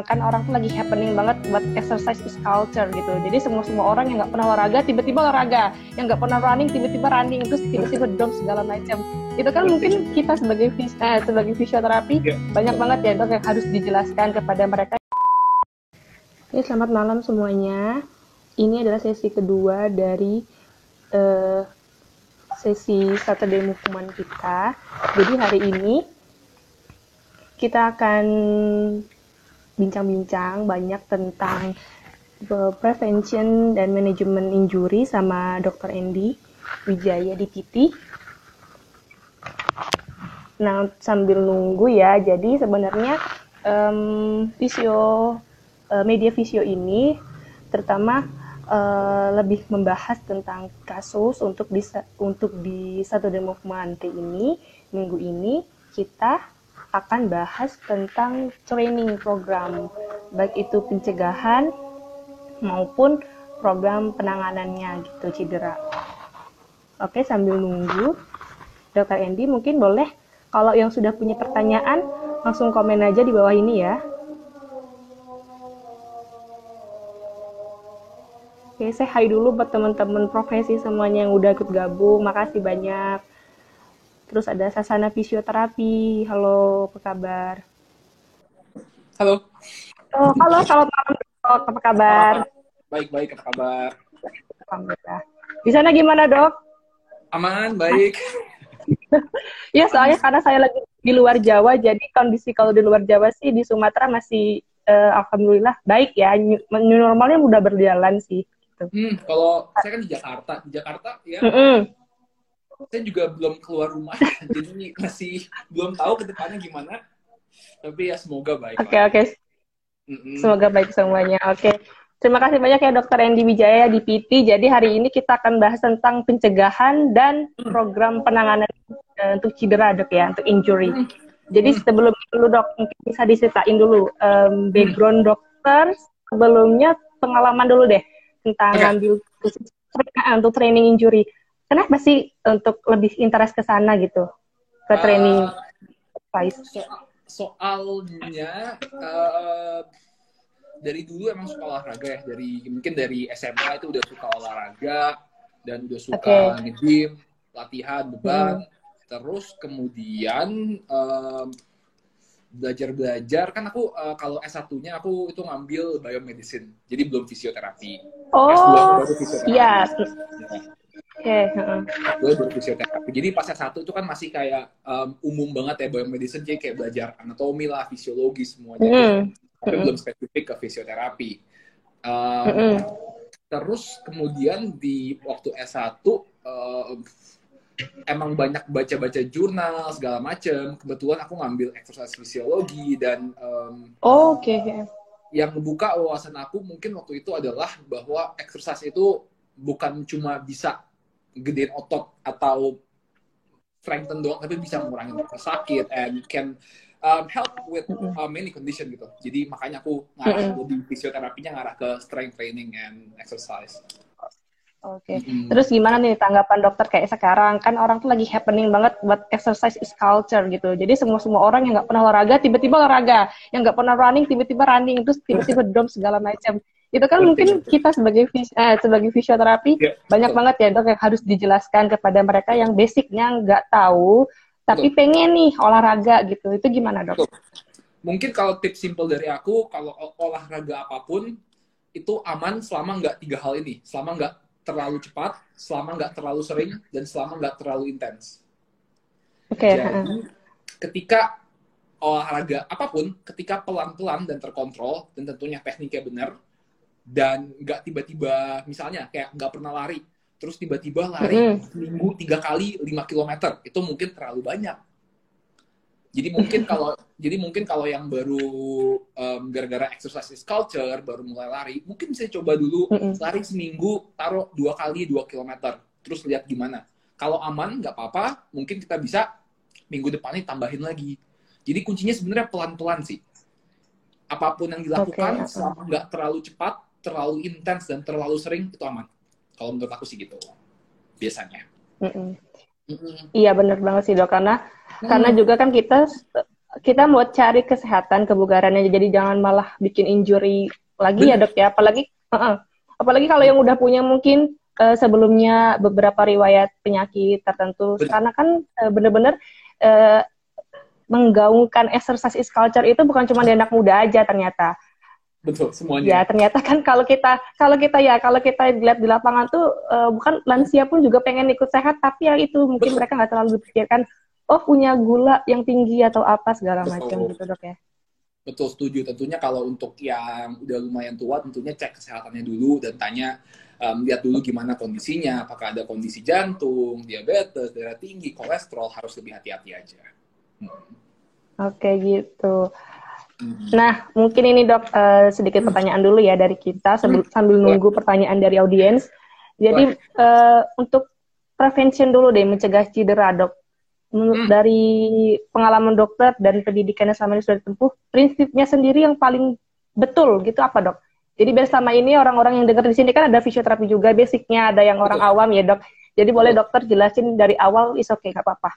kan orang tuh lagi happening banget buat exercise is culture gitu. Jadi semua semua orang yang nggak pernah olahraga tiba-tiba olahraga. Yang nggak pernah running tiba-tiba running. Terus tiba-tiba dom segala macam. Itu kan mungkin kita sebagai eh, sebagai fisioterapi yeah. banyak banget ya dok yang harus dijelaskan kepada mereka. Ini selamat malam semuanya. Ini adalah sesi kedua dari uh, sesi Saturday Movement kita. Jadi hari ini kita akan bincang-bincang banyak tentang uh, prevention dan manajemen injury sama Dr. Andy Wijaya di PT. Nah, sambil nunggu ya, jadi sebenarnya um, visio uh, media visio ini terutama uh, lebih membahas tentang kasus untuk bisa untuk di satu demo ini minggu ini kita akan bahas tentang training program, baik itu pencegahan maupun program penanganannya gitu cedera. Oke, sambil nunggu, Dokter Andy mungkin boleh kalau yang sudah punya pertanyaan langsung komen aja di bawah ini ya. Oke, saya hai dulu buat teman-teman profesi semuanya yang udah ikut gabung. Makasih banyak. Terus ada Sasana Fisioterapi. Halo, apa kabar? Halo. Oh, halo, selamat malam, Dok. Apa kabar? Baik, baik. Apa kabar? Alhamdulillah. Di sana gimana, Dok? Aman, baik. ya, soalnya karena saya lagi di luar Jawa, jadi kondisi kalau di luar Jawa sih di Sumatera masih uh, alhamdulillah baik ya. New, normalnya udah berjalan sih. Gitu. Hmm, kalau saya kan di Jakarta, di Jakarta ya. Mm -hmm saya juga belum keluar rumah jadi masih belum tahu ke depannya gimana tapi ya semoga baik oke okay, oke okay. mm -mm. semoga baik semuanya oke okay. terima kasih banyak ya dokter Andy Wijaya di PT jadi hari ini kita akan bahas tentang pencegahan dan mm. program penanganan uh, untuk cedera dok ya untuk injury mm. jadi mm. sebelum dulu dok mungkin bisa diceritain dulu um, background dokter sebelumnya pengalaman dulu deh tentang okay. ambil untuk training injury kenapa sih untuk lebih interest ke sana gitu? Ke training uh, so soalnya uh, dari dulu emang suka olahraga ya. Dari mungkin dari SMA itu udah suka olahraga dan udah suka okay. nge-gym latihan beban. Hmm. terus kemudian uh, belajar-belajar kan aku uh, kalau S1-nya aku itu ngambil biomedicine. Jadi belum fisioterapi. Oh iya Oke. Okay. Gue. Jadi pas S1 itu kan masih kayak um, umum banget ya biomedicine, jadi kayak belajar anatomi lah, fisiologi semuanya. Mm. Tapi mm. belum spesifik ke fisioterapi. Um, mm. Terus kemudian di waktu S1 um, emang banyak baca-baca jurnal segala macem. Kebetulan aku ngambil exercise fisiologi dan um, oh, oke. Okay. Yang membuka wawasan aku mungkin waktu itu adalah bahwa exercise itu bukan cuma bisa gedein otot atau strengthen doang tapi bisa mengurangi rasa sakit and can um, help with uh, many condition gitu. Jadi makanya aku ngarah lebih fisioterapinya ngarah ke strength training and exercise. Oke. Okay. Mm-hmm. Terus gimana nih tanggapan dokter kayak sekarang kan orang tuh lagi happening banget buat exercise is culture gitu. Jadi semua semua orang yang nggak pernah olahraga tiba-tiba olahraga, yang nggak pernah running tiba-tiba running, terus tiba-tiba dom segala macam itu kan mungkin kita sebagai eh, sebagai fisioterapi yeah. banyak banget ya dok yang harus dijelaskan kepada mereka yang basicnya nggak tahu tapi Betul. pengen nih olahraga gitu itu gimana dok? Betul. Mungkin kalau tips simple dari aku kalau olahraga apa pun itu aman selama nggak tiga hal ini selama nggak terlalu cepat selama nggak terlalu sering dan selama nggak terlalu intens. Oke. Okay. Jadi ketika olahraga apa pun ketika pelan-pelan dan terkontrol dan tentunya tekniknya benar dan nggak tiba-tiba misalnya kayak nggak pernah lari terus tiba-tiba lari mm seminggu tiga kali lima kilometer itu mungkin terlalu banyak. Jadi mungkin kalau jadi mungkin kalau yang baru um, gara-gara exercise culture baru mulai lari mungkin bisa coba dulu mm lari seminggu taruh dua kali dua kilometer terus lihat gimana. Kalau aman nggak apa-apa mungkin kita bisa minggu depannya tambahin lagi. Jadi kuncinya sebenarnya pelan-pelan sih. Apa pun yang dilakukan okay. selama nggak terlalu cepat terlalu intens dan terlalu sering itu aman. Kalau menurut aku sih gitu. Biasanya. Mm -mm. Mm -mm. Iya benar banget sih dok karena mm. karena juga kan kita kita mau cari kesehatan kebugarannya jadi jangan malah bikin injury lagi ya dok ya apalagi uh -uh. apalagi kalau yang udah punya mungkin uh, sebelumnya beberapa riwayat penyakit tertentu Betul. karena kan uh, bener-bener uh, menggaungkan exercise is culture itu bukan cuma di anak muda aja ternyata betul semuanya. Ya ternyata kan kalau kita kalau kita ya kalau kita lihat di lapangan tuh uh, bukan lansia pun juga pengen ikut sehat tapi ya itu mungkin betul. mereka nggak terlalu berpikirkan oh punya gula yang tinggi atau apa segala macam gitu dok ya. Betul setuju. Tentunya kalau untuk yang udah lumayan tua tentunya cek kesehatannya dulu dan tanya um, lihat dulu gimana kondisinya. Apakah ada kondisi jantung diabetes darah tinggi kolesterol harus lebih hati-hati aja. Hmm. oke okay, gitu Nah, mungkin ini dok uh, sedikit pertanyaan dulu ya dari kita sambil, sambil nunggu pertanyaan dari audiens. Jadi uh, untuk prevention dulu deh mencegah cedera dok. Menurut hmm. dari pengalaman dokter dan pendidikan yang selama ini sudah ditempuh, prinsipnya sendiri yang paling betul gitu apa dok? Jadi biar selama ini orang-orang yang dengar di sini kan ada fisioterapi juga, basicnya ada yang orang awam ya dok. Jadi boleh dokter jelasin dari awal, is oke okay, nggak apa-apa.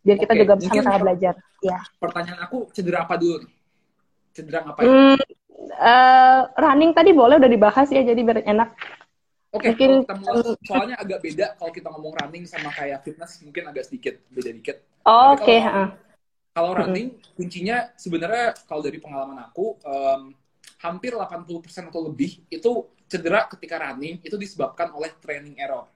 Biar kita okay. juga sama-sama belajar. Ya. Pertanyaan aku cedera apa dulu? Cedera ngapain? Hmm, uh, running tadi boleh udah dibahas ya, jadi biar enak. Oke, okay, mungkin soalnya agak beda kalau kita ngomong running sama kayak fitness mungkin agak sedikit beda dikit. Oh, Oke. Okay. Kalau, kalau running -hmm. kuncinya sebenarnya kalau dari pengalaman aku um, hampir 80% atau lebih itu cedera ketika running itu disebabkan oleh training error.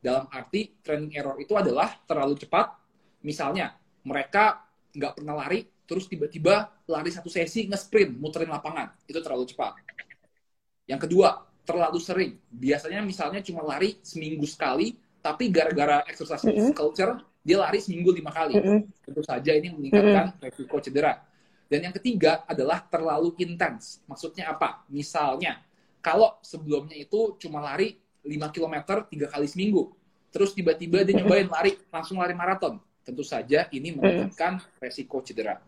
Dalam arti training error itu adalah terlalu cepat. Misalnya mereka nggak pernah lari, terus tiba-tiba lari satu sesi nge-sprint, muterin lapangan. Itu terlalu cepat. Yang kedua, terlalu sering. Biasanya misalnya cuma lari seminggu sekali, tapi gara-gara exercise mm -hmm. culture, dia lari seminggu lima kali. Mm -hmm. Tentu saja ini meningkatkan mm -hmm. resiko cedera. Dan yang ketiga adalah terlalu intens. Maksudnya apa? Misalnya, kalau sebelumnya itu cuma lari 5 km tiga kali seminggu, terus tiba-tiba dia nyobain lari, langsung lari maraton. Tentu saja ini meningkatkan resiko cedera.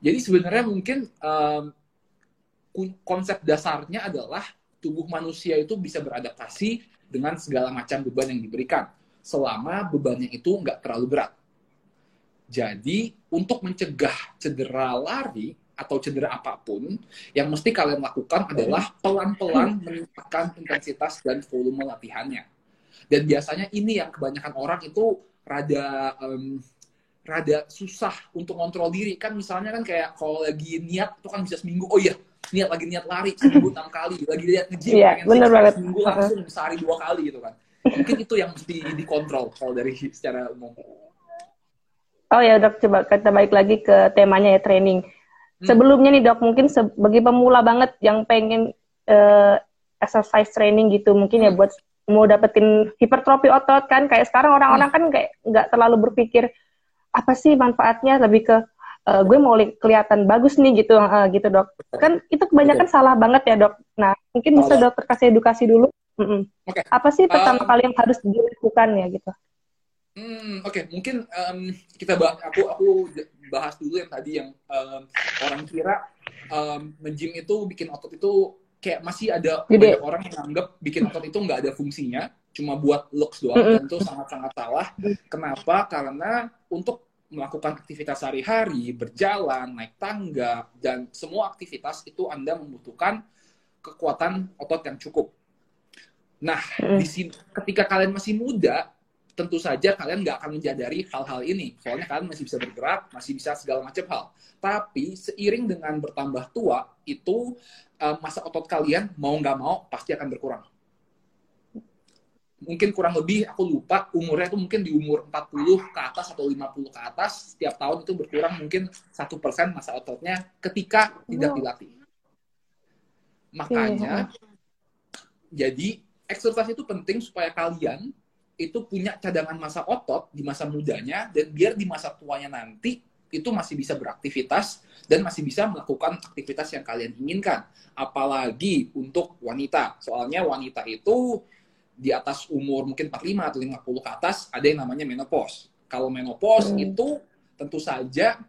Jadi sebenarnya mungkin um, konsep dasarnya adalah tubuh manusia itu bisa beradaptasi dengan segala macam beban yang diberikan selama bebannya itu nggak terlalu berat. Jadi untuk mencegah cedera lari atau cedera apa pun, yang mesti kalian lakukan adalah pelan-pelan meningkatkan intensitas dan volume latihannya. Dan biasanya ini yang kebanyakan orang itu rada um, rada susah untuk kontrol diri. Kan misalnya kan kayak kalau lagi niat itu kan bisa seminggu. Oh iya niat lagi niat lari seminggu enam kali. Lagi lihat ngejim yeah, bener banget. seminggu langsung sehari dua kali gitu kan. Mungkin itu yang mesti dikontrol kalau dari secara umum. Oh ya dok coba kita balik lagi ke temanya ya training. Hmm. sebelumnya nih dok mungkin sebagai pemula banget yang pengen uh, exercise training gitu mungkin ya hmm. buat mau dapetin hipertrofi otot kan. Kayak sekarang orang-orang hmm. kan kayak nggak terlalu berpikir apa sih manfaatnya lebih ke uh, gue mau kelihatan bagus nih gitu uh, gitu dok kan itu kebanyakan okay. salah banget ya dok nah mungkin bisa dokter kasih edukasi dulu mm -mm. Okay. apa sih pertama um, kali yang harus dilakukan ya gitu Hmm, Oke, okay. mungkin um, kita bah aku aku bahas dulu yang tadi yang um, orang kira um, nge itu bikin otot itu kayak masih ada banyak orang yang anggap bikin otot itu nggak ada fungsinya cuma buat looks doang dan itu sangat-sangat salah. Kenapa? Karena untuk melakukan aktivitas sehari-hari, berjalan, naik tangga, dan semua aktivitas itu Anda membutuhkan kekuatan otot yang cukup. Nah, di sini, ketika kalian masih muda, tentu saja kalian nggak akan menjadari hal-hal ini. Soalnya kalian masih bisa bergerak, masih bisa segala macam hal. Tapi seiring dengan bertambah tua, itu uh, masa otot kalian mau nggak mau pasti akan berkurang mungkin kurang lebih aku lupa umurnya itu mungkin di umur 40 ke atas atau 50 ke atas setiap tahun itu berkurang mungkin satu persen masa ototnya ketika tidak dilatih makanya jadi exercise itu penting supaya kalian itu punya cadangan masa otot di masa mudanya dan biar di masa tuanya nanti itu masih bisa beraktivitas dan masih bisa melakukan aktivitas yang kalian inginkan apalagi untuk wanita soalnya wanita itu di atas umur mungkin 45 atau 50 ke atas ada yang namanya menopause. Kalau menopause hmm. itu tentu saja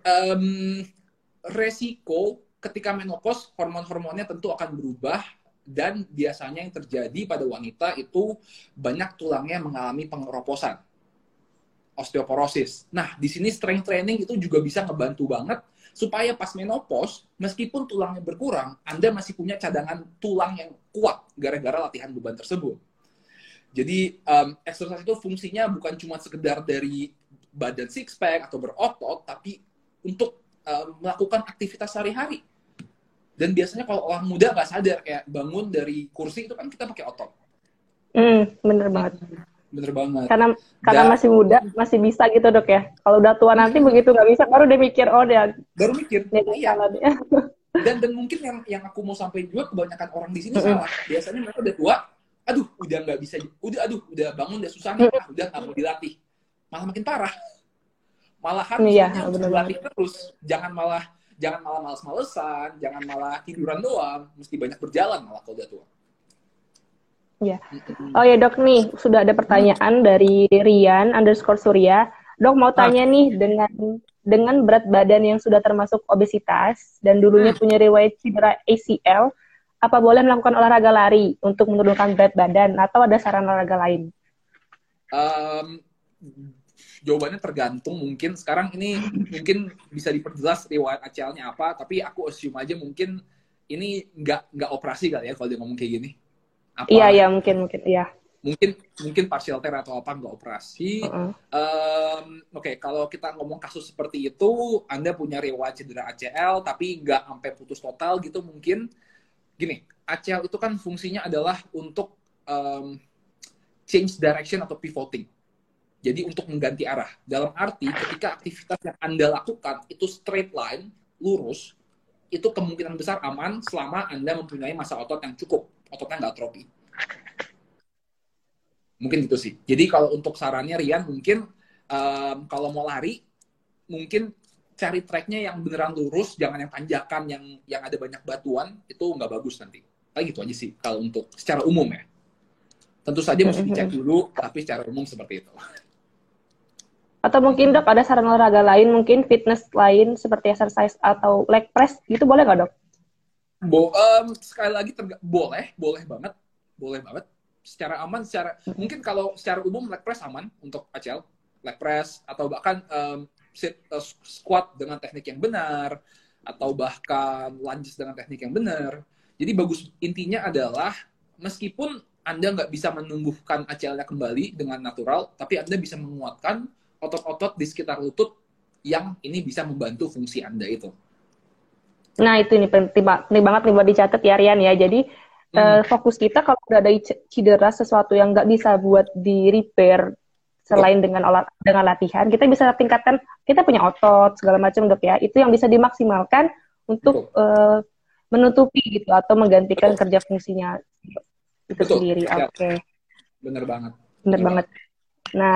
um, resiko ketika menopause hormon-hormonnya tentu akan berubah dan biasanya yang terjadi pada wanita itu banyak tulangnya mengalami pengeroposan. osteoporosis. Nah, di sini strength training itu juga bisa ngebantu banget supaya pas menopause, meskipun tulangnya berkurang, Anda masih punya cadangan tulang yang kuat gara-gara latihan beban tersebut. Jadi, um, exercise itu fungsinya bukan cuma sekedar dari badan six pack atau berotot, tapi untuk um, melakukan aktivitas sehari-hari. Dan biasanya kalau orang muda nggak sadar kayak bangun dari kursi itu kan kita pakai otot. Hmm, bener banget. Bener banget. Karena karena Dan- masih muda masih bisa gitu dok ya. Kalau udah tua nanti begitu nggak bisa baru dia mikir oh dia Baru mikir, dia iya. dia. dan dan mungkin yang yang aku mau sampaikan juga kebanyakan orang di sini Mm-mm. salah biasanya mereka udah tua aduh udah nggak bisa udah aduh udah bangun udah susah nih ah, udah nggak mau dilatih malah makin parah malahan Iya, bener dilatih terus jangan malah jangan malah males-malesan jangan malah tiduran doang mesti banyak berjalan malah kalau udah tua Iya. Mm-mm. Oh ya dok nih sudah ada pertanyaan dari Rian underscore Surya. Dok mau tanya nih dengan dengan berat badan yang sudah termasuk obesitas dan dulunya punya riwayat cedera ACL, apa boleh melakukan olahraga lari untuk menurunkan berat badan atau ada saran olahraga lain? Um, jawabannya tergantung mungkin sekarang ini mungkin bisa diperjelas riwayat ACL-nya apa tapi aku assume aja mungkin ini nggak nggak operasi kali ya kalau dia ngomong kayak gini apa Iya iya mungkin mungkin iya. mungkin mungkin partial tear atau apa nggak operasi Heeh. Em, oke kalau kita ngomong kasus seperti itu anda punya riwayat cedera ACL tapi nggak sampai putus total gitu mungkin gini ACL itu kan fungsinya adalah untuk em, change direction atau pivoting jadi untuk mengganti arah. Dalam arti ketika aktivitas yang anda lakukan itu straight line lurus itu kemungkinan besar aman selama anda mempunyai masa otot yang cukup. Ototnya nggak atrofi mungkin gitu sih. Jadi kalau untuk sarannya Rian mungkin em, kalau mau lari mungkin cari tracknya yang beneran lurus jangan yang tanjakan yang yang ada banyak batuan itu nggak bagus nanti. Kayak gitu aja sih kalau untuk secara umum ya. Tentu saja mesti dicek dulu tapi secara umum seperti itu Atau mungkin dok ada saran olahraga lain mungkin fitness lain seperti exercise atau leg press gitu boleh nggak dok? Bo, em, sekali lagi boleh, boleh banget, boleh banget. Secara aman, secara mungkin kalau secara umum leg press aman untuk ACL, leg press atau bahkan em, sit eh, squat dengan teknik yang benar atau bahkan lunges dengan teknik yang benar. Jadi bagus intinya adalah meskipun anda nggak bisa menumbuhkan ACL-nya kembali dengan natural, tapi anda bisa menguatkan otot-otot di sekitar lutut yang ini bisa membantu fungsi anda itu. Nah itu nih penting, penting banget nih buat dicatat ya Rian ya. Jadi eh, fokus kita kalau udah ada cedera sesuatu yang nggak bisa buat di repair selain dengan olah dengan latihan, kita bisa tingkatkan kita punya otot segala macam dok ya. Itu yang bisa dimaksimalkan untuk eh, menutupi gitu atau menggantikan kerja fungsinya itu Betul. sendiri. Ya. Oke, Bener banget. bener Betul. banget. Nah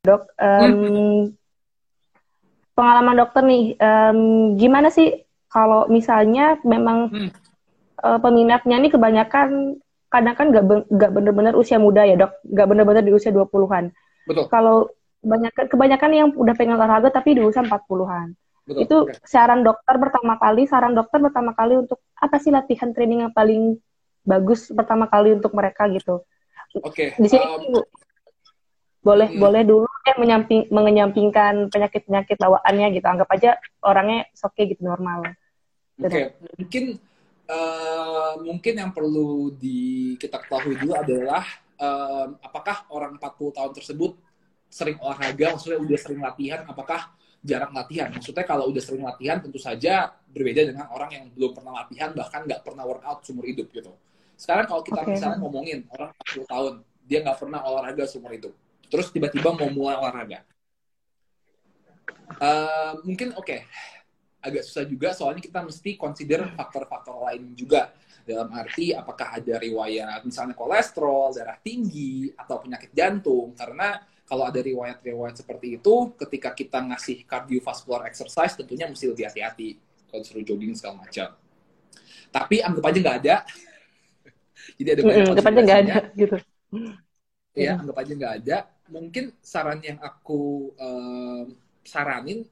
dok, em, pengalaman dokter nih, em, gimana sih kalau misalnya memang Hmm. eh, peminatnya nih kebanyakan kadang kan nggak ben- nggak bener-bener usia muda ya dok, nggak bener-bener di usia 20-an. Betul. Kalau kebanyakan kebanyakan yang udah pengen olahraga tapi di usia 40-an. Betul. Itu Oke. saran dokter pertama kali, saran dokter pertama kali untuk apa sih latihan training yang paling bagus pertama kali untuk mereka gitu. Oke. Di sini um, boleh hmm. boleh dulu eh menyamping menyampingkan penyakit-penyakit bawaannya gitu. Anggap aja orangnya oke gitu normal. Oke, mungkin eh, mungkin yang perlu di kita ketahui dulu adalah em, apakah orang 40 tahun tersebut sering olahraga, maksudnya udah sering latihan, apakah jarang latihan? Maksudnya kalau udah sering latihan tentu saja berbeda dengan orang yang belum pernah latihan bahkan nggak pernah workout seumur hidup gitu. Sekarang kalau kita Oke. misalnya ngomongin orang 40 tahun, dia nggak pernah olahraga seumur hidup, terus tiba-tiba mau mulai olahraga, Eh, mungkin oke. Agak susah juga soalnya kita mesti consider faktor-faktor lain juga. Dalam arti apakah ada riwayat misalnya kolesterol, darah tinggi atau penyakit jantung. Karena kalau ada riwayat-riwayat seperti itu ketika kita ngasih cardiovascular exercise tentunya mesti lebih hati-hati. Kalau disuruh jogging segala macam. Tapi anggap aja nggak ada. Jadi ada banyak Mm-mm, Depannya nggak ada gitu. ya anggap aja nggak ada mungkin saran yang aku em, saranin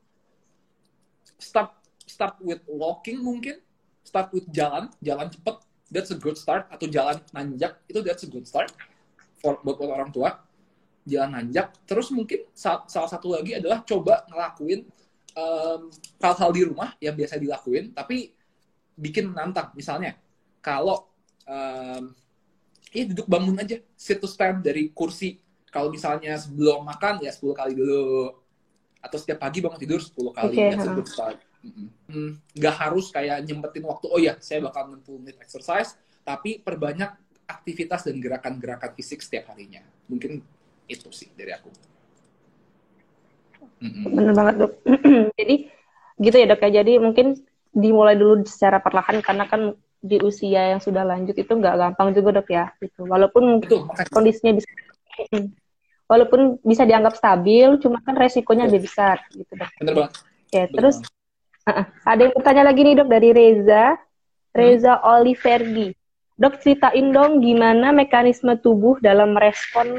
start start with walking mungkin start with jalan jalan cepet that's a good start atau jalan nanjak itu that's a good start for buat, orang tua jalan nanjak. Terus mungkin sa- salah satu lagi adalah coba ngelakuin em, hal-hal di rumah yang biasa dilakuin, tapi bikin menantang. Misalnya, kalau em, ya duduk bangun aja, sit to stand dari kursi. Kalau misalnya sebelum makan, ya 10 kali dulu. Atau setiap pagi bangun tidur 10 kali. Oke, That's a ha. good start. Hmm, Nggak harus kayak nyempetin waktu, oh ya, saya bakal 60 menit exercise, tapi perbanyak aktivitas dan gerakan-gerakan fisik setiap harinya. Mungkin itu sih dari aku. Mm-mm. Bener banget dok. Jadi gitu ya dok ya. Jadi mungkin dimulai dulu secara perlahan karena kan di usia yang sudah lanjut itu nggak gampang juga dok ya. Gitu. Walaupun Betul, kondisinya bisa, walaupun bisa dianggap stabil, cuma kan resikonya lebih besar gitu dok. bener banget. Oke, bener terus banget. uh-uh. ada yang bertanya lagi nih dok dari Reza, Reza Oliverdi. Dok ceritain dong gimana mekanisme tubuh dalam merespon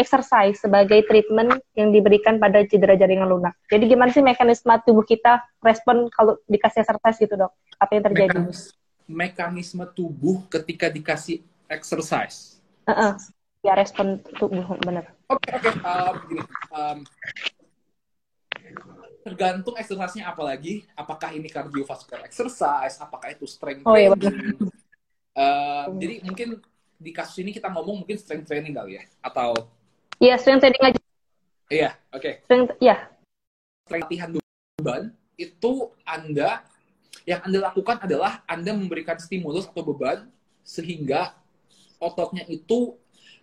exercise sebagai treatment yang diberikan pada cedera jaringan lunak. Jadi gimana sih mekanisme tubuh kita respon kalau dikasih exercise gitu dok? Apa yang terjadi? Mekanis- mekanisme tubuh ketika dikasih exercise. Uh-uh. Ya respon tubuh bener. Oke, oke. Um, gini. Um, tergantung exercise-nya apa lagi. Apakah ini cardiovascular exercise, apakah itu strength Oh, iya, training. Um, jadi mungkin di kasus ini kita ngomong mungkin strength training kali ya. Atau, Iya strength training aja. iya, oke. Strength, ya. latihan beban itu Anda yang Anda lakukan adalah Anda memberikan stimulus atau beban sehingga ototnya itu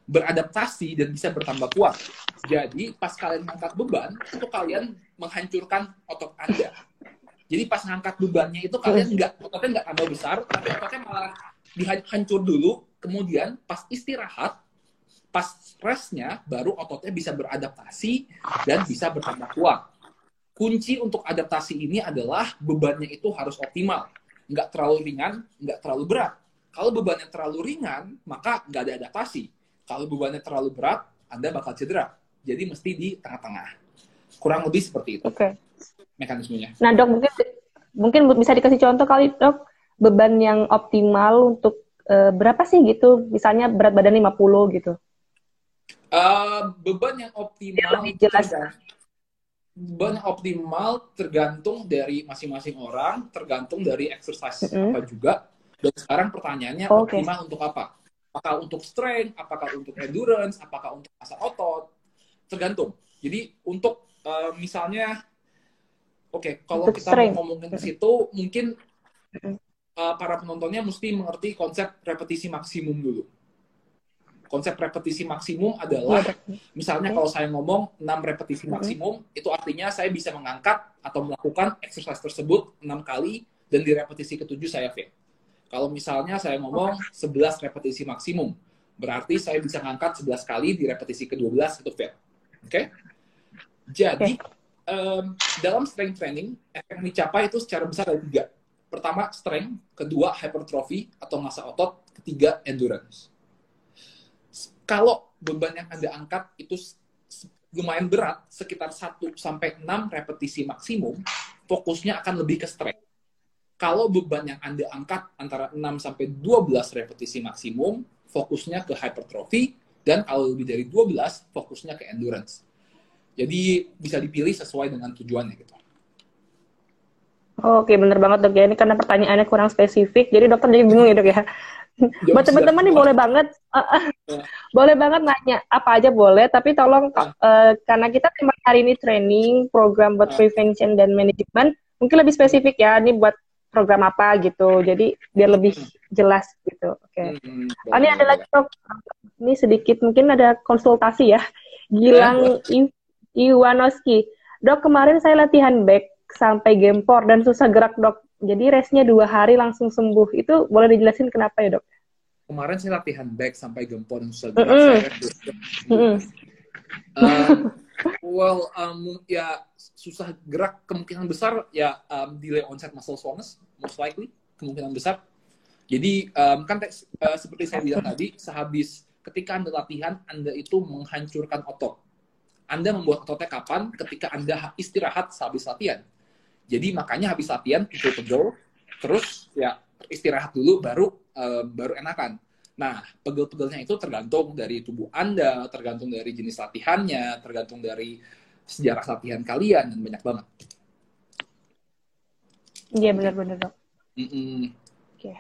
beradaptasi dan bisa bertambah kuat. Jadi pas kalian mengangkat beban itu kalian menghancurkan otot Anda. Jadi pas ngangkat bebannya itu kalian nggak ototnya nggak tambah besar, tapi ototnya malah dihancur dulu. Kemudian pas istirahat, pas restnya baru ototnya bisa beradaptasi dan bisa bertambah kuat kunci untuk adaptasi ini adalah bebannya itu harus optimal. Nggak terlalu ringan, nggak terlalu berat. Kalau bebannya terlalu ringan, maka nggak ada adaptasi. Kalau bebannya terlalu berat, Anda bakal cedera. Jadi mesti di tengah-tengah. Kurang lebih seperti itu Oke. mekanismenya. Nah dok mungkin mungkin bisa dikasih contoh kali dok beban yang optimal untuk eh, berapa sih gitu? Misalnya berat badan 50 gitu. Eh, beban yang optimal Biar lebih jelas. beban yang optimal tergantung dari masing-masing orang, tergantung dari exercise Mm-mm. apa juga. Dan sekarang pertanyaannya Oke. optimal untuk apa? Apakah untuk strength, apakah untuk endurance, apakah untuk masa otot? Tergantung. Jadi untuk eh, misalnya oke, kalau Untuk kita strength. ngomongin ke situ mungkin eh, para penontonnya mesti mengerti konsep repetisi maksimum dulu. Konsep repetisi maksimum adalah Iya. Misalnya kalau saya ngomong 6 repetisi maksimum, itu artinya saya bisa mengangkat atau melakukan exercise tersebut 6 kali dan di repetisi ketujuh saya fail. Kalau misalnya saya ngomong 11 repetisi maksimum, berarti saya bisa mengangkat 11 kali di repetisi ke-12 itu fail. Oke? Jadi, em, dalam strength training, efek yang dicapai itu secara besar ada tiga. Pertama, strength. Kedua, hypertrophy atau massa otot. Ketiga, endurance kalau beban yang Anda angkat itu lumayan berat, sekitar 1 sampai 6 repetisi maksimum, fokusnya akan lebih ke strength. Kalau beban yang Anda angkat antara 6 sampai 12 repetisi maksimum, fokusnya ke hypertrophy dan kalau lebih dari 12, fokusnya ke endurance. Jadi bisa dipilih sesuai dengan tujuannya gitu. Oke, bener banget dok ya. Ini karena pertanyaannya kurang spesifik, jadi dokter jadi bingung ya dok ya. Buat teman-teman nih boleh banget, uh, uh, boleh banget nanya apa aja boleh, tapi tolong Ya. uh, karena kita tema hari ini training program buat Ya. prevention dan management, mungkin lebih spesifik ya. Ini buat program apa gitu, jadi biar lebih jelas gitu. Oke. Hmm, Oh, ini ada lagi dok. Ini sedikit mungkin ada konsultasi ya. Gilang I- Iwanoski. Dok kemarin saya latihan back sampai gempor dan susah gerak dok. Jadi restnya dua hari langsung sembuh. Itu boleh dijelasin kenapa ya dok? Kemarin saya latihan back sampai gempor dan susah gerak. Mm-mm. Saya- Mm-mm. Um, well, um, ya susah gerak kemungkinan besar ya um, delay onset muscle soreness most likely kemungkinan besar. Jadi um, kan te- uh, seperti saya bilang tadi, sehabis ketika anda latihan, anda itu menghancurkan otot. Anda membuat ototnya kapan? Ketika anda ha- istirahat sehabis latihan. Jadi makanya habis latihan pegel-pegel, terus ya istirahat dulu baru um, baru enakan. Nah, pegel-pegelnya itu tergantung dari tubuh Anda, tergantung dari jenis latihannya, tergantung dari sejarah latihan kalian, dan banyak banget. Iya, benar-benar dok. Mm-mm. Oke.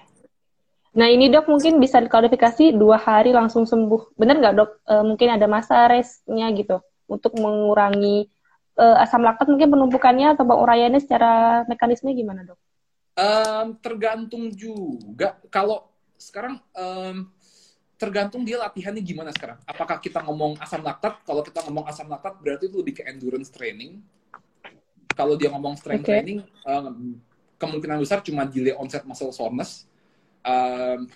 Nah ini dok mungkin bisa diklarifikasi dua hari langsung sembuh. Benar nggak dok? E, mungkin ada masa restnya gitu untuk mengurangi e, asam laktat mungkin penumpukannya atau penguraiannya secara mekanisme gimana dok? Um, tergantung juga. Kalau sekarang um, tergantung dia latihannya gimana sekarang. Apakah kita ngomong asam laktat? Kalau kita ngomong asam laktat berarti itu lebih ke endurance training. Kalau dia ngomong strength Oke. training, um, kemungkinan besar cuma delay onset muscle soreness. Um,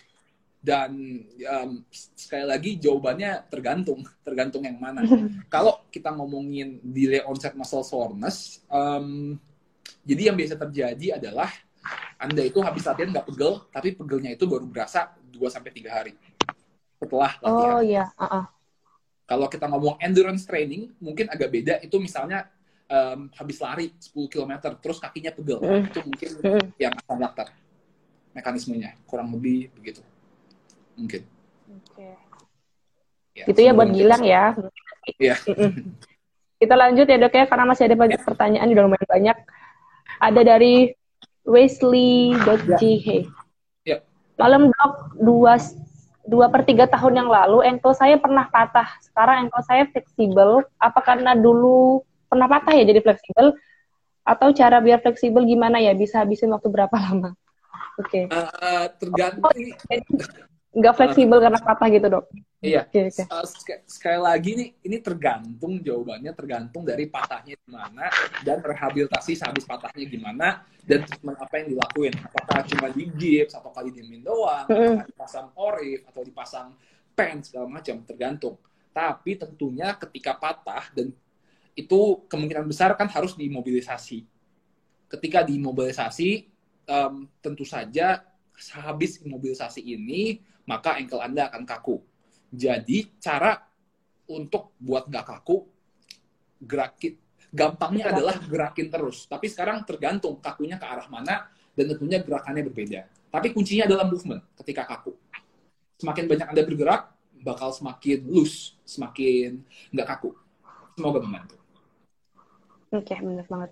dan um, sekali lagi jawabannya tergantung, tergantung yang mana. Kalau kita ngomongin delay onset muscle soreness, um, jadi yang biasa terjadi adalah anda itu habis latihan nggak pegel, tapi pegelnya itu baru berasa 2 sampai tiga hari setelah latihan. Oh iya. Uh-uh. Kalau kita ngomong endurance training, mungkin agak beda. Itu misalnya em, habis lari 10 km, terus kakinya pegel. Mm. Itu mungkin Mm-mm. yang asam laktat. Mekanismenya kurang lebih begitu. Mungkin. Oke. Ya, Gitu ya buat. Gilang ya. Iya. Kita lanjut ya dok ya karena masih ada banyak pertanyaan udah lumayan banyak. Ada dari Wesley.jh. Ya. Malam dok, dua, dua per tiga tahun yang lalu ankle saya pernah patah. Sekarang ankle saya fleksibel. Apa karena dulu pernah patah ya jadi fleksibel? Atau cara biar fleksibel gimana ya? Bisa habisin waktu berapa lama? Oke. Eh, tergantung Jadi nggak fleksibel karena patah gitu dok? Iya. Oke, oke. Uh, sek- sekali lagi nih, ini tergantung jawabannya tergantung dari patahnya di mana dan rehabilitasi sehabis patahnya gimana dan treatment apa yang dilakuin. Apakah cuma di gips atau kali diemin doang, Mm-mm. apakah dipasang orif atau dipasang pen segala macam tergantung. Tapi tentunya ketika patah dan itu kemungkinan besar kan harus dimobilisasi. Ketika dimobilisasi, em, tentu saja habis imobilisasi ini maka ankle Anda akan kaku. Jadi cara untuk buat nggak kaku, gerakin gampangnya Gerakin. adalah gerakin terus. Tapi sekarang tergantung kakunya ke arah mana dan tentunya gerakannya berbeda. Tapi kuncinya adalah movement ketika kaku. Semakin banyak Anda bergerak, bakal semakin loose, semakin nggak kaku. Semoga membantu. Oke, benar banget.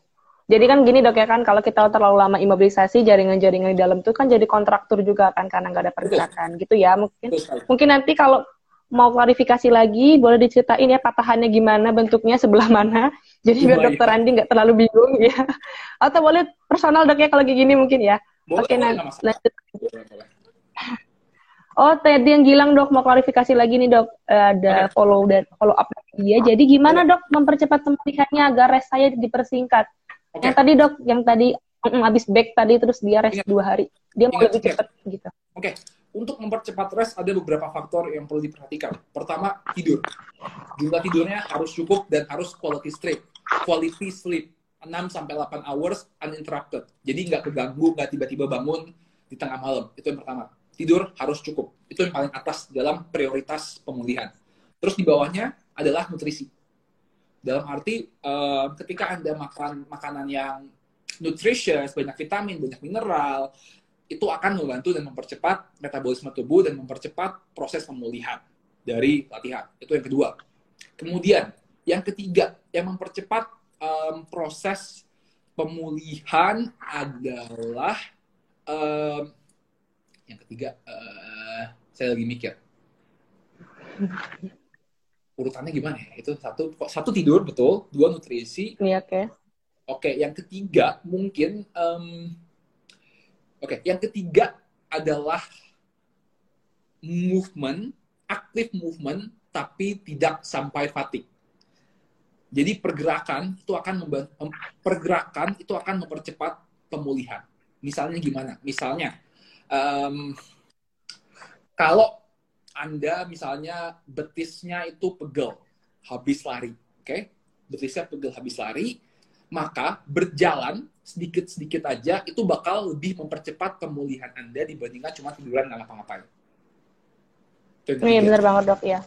Jadi kan gini dok ya kan, kalau kita terlalu lama imobilisasi jaringan-jaringan di dalam itu kan jadi kontraktur juga kan karena nggak ada pergerakan gitu ya. Mungkin Betul mungkin nanti kalau mau klarifikasi lagi boleh diceritain ya patahannya gimana bentuknya sebelah mana. Jadi biar dokter Andi nggak terlalu bingung ya. Atau boleh personal dok ya kalau kayak gini mungkin ya. Boleh, Oke, boleh, nah, lanjut. Boleh, boleh. Oh, tadi yang Gilang dok mau klarifikasi lagi nih dok. Ada Oke. follow dan follow up dia. Jadi gimana dok mempercepat pemulihannya agar rest saya dipersingkat? Oke. Yang tadi dok, yang tadi mm, habis back tadi terus dia rest Ingat. dua hari. Dia mau lebih cepat gitu. Oke, untuk mempercepat rest ada beberapa faktor yang perlu diperhatikan. Pertama, tidur. Jumlah tidurnya harus cukup dan harus quality sleep. Quality sleep 6 sampai 8 hours uninterrupted. Jadi nggak keganggu, nggak tiba-tiba bangun di tengah malam. Itu yang pertama. Tidur harus cukup. Itu yang paling atas dalam prioritas pemulihan. Terus di bawahnya adalah nutrisi. Dalam arti eh, ketika Anda makan makanan yang nutritious, banyak vitamin, banyak mineral, itu akan membantu dan mempercepat metabolisme tubuh dan mempercepat proses pemulihan dari latihan. Itu yang kedua. Kemudian, yang ketiga, yang mempercepat em, proses pemulihan adalah em, yang ketiga, eh, saya lagi mikir. Urutannya gimana ya? Itu satu, kok satu tidur betul, dua nutrisi, Iya oke. Oke, yang ketiga mungkin, em, oke, yang ketiga adalah movement, aktif movement, tapi tidak sampai fatigue. Jadi pergerakan itu akan pergerakan itu akan mempercepat pemulihan. Misalnya gimana? Misalnya, em, kalau anda misalnya betisnya itu pegel habis lari, oke? Betisnya pegel habis lari, maka berjalan sedikit-sedikit aja itu bakal lebih mempercepat pemulihan Anda dibandingkan cuma tiduran nggak ngapa-ngapain. Iya benar banget dok ya.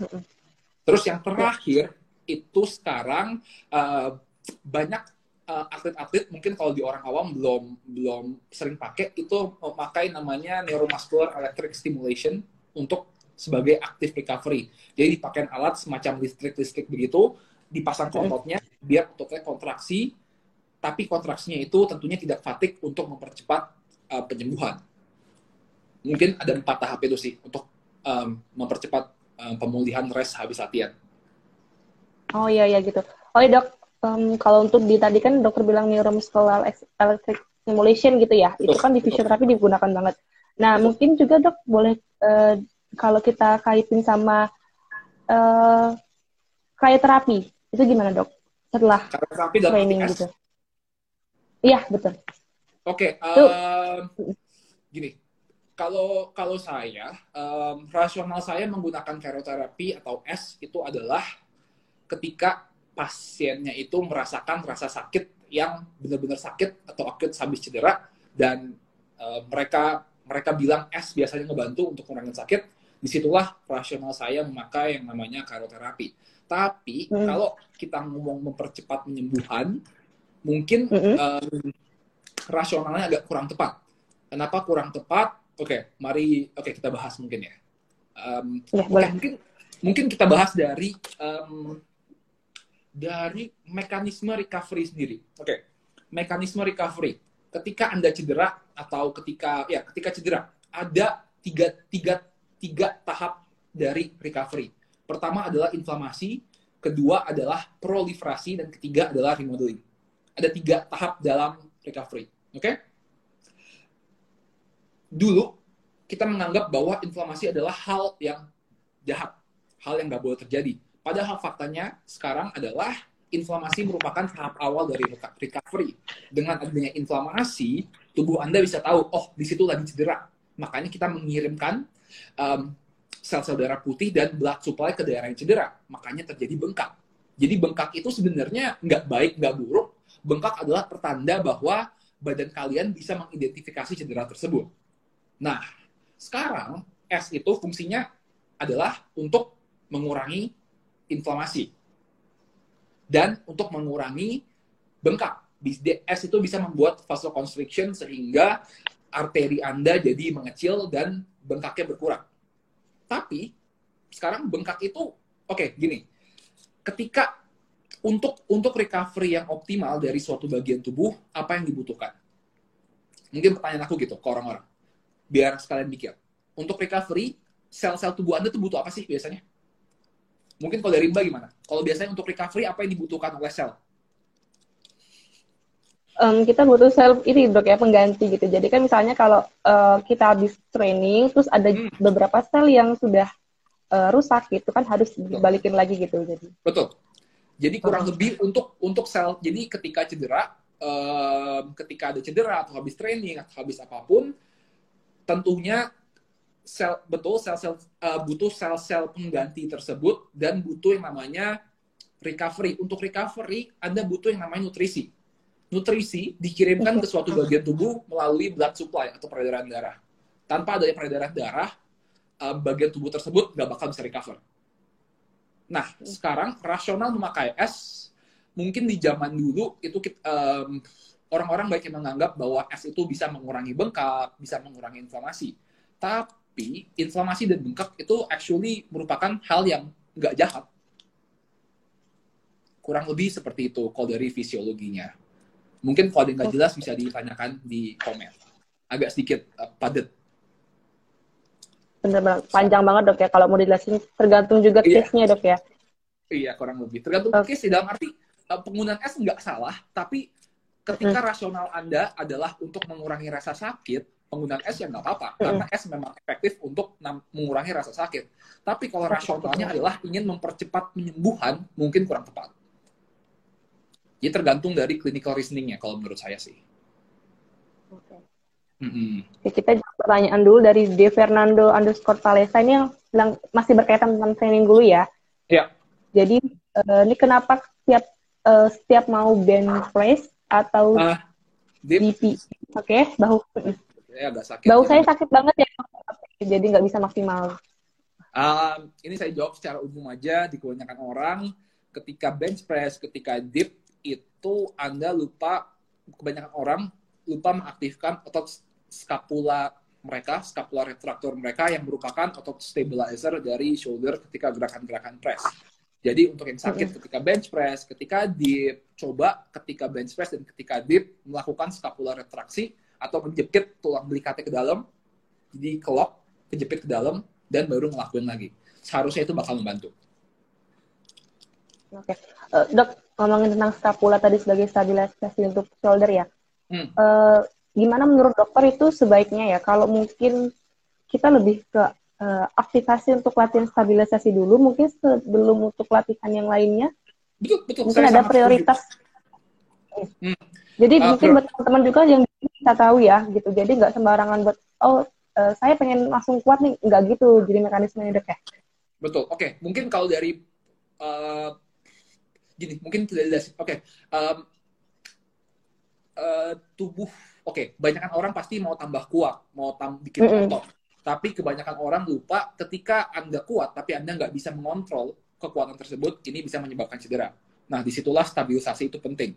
Terus yang terakhir itu sekarang eh, banyak eh, atlet-atlet mungkin kalau di orang awam belum belum sering pakai itu memakai namanya neuromuscular electric stimulation untuk sebagai active recovery. Jadi dipakai alat semacam listrik-listrik begitu, dipasang ke ototnya biar ototnya kontraksi, tapi kontraksinya itu tentunya tidak fatik untuk mempercepat uh, penyembuhan. Mungkin ada empat tahap itu sih untuk um, mempercepat um, pemulihan rest habis latihan. Oh iya iya gitu. Oh iya dok, um, kalau untuk di tadi kan dokter bilang neuromuscular electric stimulation gitu ya, itu kan di fisioterapi digunakan banget. Nah mungkin juga dok boleh uh, kalau kita kaitin sama uh, kayak terapi itu gimana dok setelah terapi training gitu iya betul oke okay, uh, gini kalau kalau saya um, rasional saya menggunakan karoterapi atau S itu adalah ketika pasiennya itu merasakan rasa sakit yang benar-benar sakit atau akut habis cedera dan uh, mereka mereka bilang S biasanya ngebantu untuk mengurangi sakit di situlah rasional saya memakai yang namanya karoterapi. Tapi hmm. kalau kita ngomong mempercepat penyembuhan, mungkin hmm. um, rasionalnya agak kurang tepat. Kenapa kurang tepat? Oke, okay, mari oke okay, kita bahas mungkin ya. Um, ya okay, mungkin mungkin kita bahas dari um, dari mekanisme recovery sendiri. Oke, okay. mekanisme recovery. Ketika anda cedera atau ketika ya ketika cedera ada tiga tiga tiga tahap dari recovery. Pertama adalah inflamasi, kedua adalah proliferasi, dan ketiga adalah remodeling. Ada tiga tahap dalam recovery. Oke? Okay? Dulu, kita menganggap bahwa inflamasi adalah hal yang jahat. Hal yang nggak boleh terjadi. Padahal faktanya sekarang adalah inflamasi merupakan tahap awal dari recovery. Dengan adanya inflamasi, tubuh Anda bisa tahu, oh, di situ lagi cedera. Makanya kita mengirimkan um, sel-sel darah putih dan blood supply ke daerah yang cedera. Makanya terjadi bengkak. Jadi bengkak itu sebenarnya nggak baik, nggak buruk. Bengkak adalah pertanda bahwa badan kalian bisa mengidentifikasi cedera tersebut. Nah, sekarang S itu fungsinya adalah untuk mengurangi inflamasi dan untuk mengurangi bengkak. S itu bisa membuat vasoconstriction sehingga arteri Anda jadi mengecil dan bengkaknya berkurang. Tapi sekarang bengkak itu oke okay, gini. Ketika untuk untuk recovery yang optimal dari suatu bagian tubuh apa yang dibutuhkan? Mungkin pertanyaan aku gitu ke orang-orang. Biar sekalian mikir. Untuk recovery sel-sel tubuh Anda tuh butuh apa sih biasanya? Mungkin kalau dari Mbak gimana? Kalau biasanya untuk recovery apa yang dibutuhkan oleh sel? um, kita butuh sel ini dok ya pengganti gitu. Jadi kan misalnya kalau uh, kita habis training terus ada hmm. beberapa sel yang sudah uh, rusak gitu kan harus dibalikin lagi gitu jadi. Betul. Jadi kurang lebih untuk untuk sel. Jadi ketika cedera, um, ketika ada cedera atau habis training atau habis apa pun, tentunya sel betul sel-sel uh, butuh sel-sel pengganti tersebut dan butuh yang namanya recovery. Untuk recovery, Anda butuh yang namanya nutrisi nutrisi dikirimkan ke suatu bagian tubuh melalui blood supply atau peredaran darah. Tanpa adanya peredaran darah, eh, bagian tubuh tersebut nggak bakal bisa recover. Nah, sekarang rasional memakai es, mungkin di zaman dulu itu um, orang-orang baik yang menganggap bahwa es itu bisa mengurangi bengkak, bisa mengurangi inflamasi. Tapi inflamasi dan bengkak itu actually merupakan hal yang nggak jahat. Kurang lebih seperti itu kalau dari fisiologinya. Mungkin kalau ada yang nggak jelas bisa ditanyakan di komen. Agak sedikit uh, padat. Bener-bener panjang banget dok ya. Kalau mau dijelasin tergantung juga iya. case-nya dok ya. Iya kurang lebih. Tergantung okay. case dalam arti uh, penggunaan S nggak salah, tapi ketika hmm. rasional Anda adalah untuk mengurangi rasa sakit, penggunaan S ya nggak apa-apa. Hmm. Karena S memang efektif untuk mengurangi rasa sakit. Tapi kalau rasionalnya adalah ingin mempercepat penyembuhan, mungkin kurang tepat. Jadi tergantung dari clinical reasoningnya kalau menurut saya sih. Mm-hmm. kita jawab pertanyaan dulu dari De Fernando underscore Palesa ini yang bilang masih berkaitan dengan training dulu ya. Iya. Jadi uh, ini kenapa setiap uh, setiap mau bench press atau uh, DP, oke okay, bahu. Ya, agak sakit. Bahu saya sakit banget ya, jadi nggak bisa maksimal. Um, ini saya jawab secara umum aja di kebanyakan orang ketika bench press, ketika dip itu Anda lupa kebanyakan orang lupa mengaktifkan otot scapula mereka, scapular retractor mereka yang merupakan otot stabilizer dari shoulder ketika gerakan-gerakan press. Jadi untuk yang sakit ketika bench press, ketika dip, coba ketika bench press dan ketika dip melakukan scapular retraksi atau menjepit tulang belikatnya ke dalam, jadi kelok, kejepit ke dalam, dan baru ngelakuin lagi. Seharusnya itu bakal membantu. Oke, uh, dok ngomongin tentang scapula tadi sebagai stabilisasi untuk shoulder ya. Hmm. Uh, gimana menurut dokter itu sebaiknya ya kalau mungkin kita lebih ke uh, aktivasi untuk latihan stabilisasi dulu, mungkin sebelum untuk latihan yang lainnya. Betul, betul. Mungkin ada prioritas. Hmm. Jadi uh, mungkin buat teman-teman juga yang bisa tahu ya, gitu. Jadi nggak sembarangan buat, oh uh, saya pengen langsung kuat nih, nggak gitu. Jadi mekanismenya dok ya. Betul. Oke, okay. mungkin kalau dari uh, gini, mungkin tidak Oke, okay. um, uh, tubuh. Oke, okay. banyakkan orang pasti mau tambah kuat, mau tambah bikin mm -hmm. otot tapi kebanyakan orang lupa ketika Anda kuat, tapi Anda nggak bisa mengontrol kekuatan tersebut, ini bisa menyebabkan cedera. Nah, di situlah stabilisasi itu penting.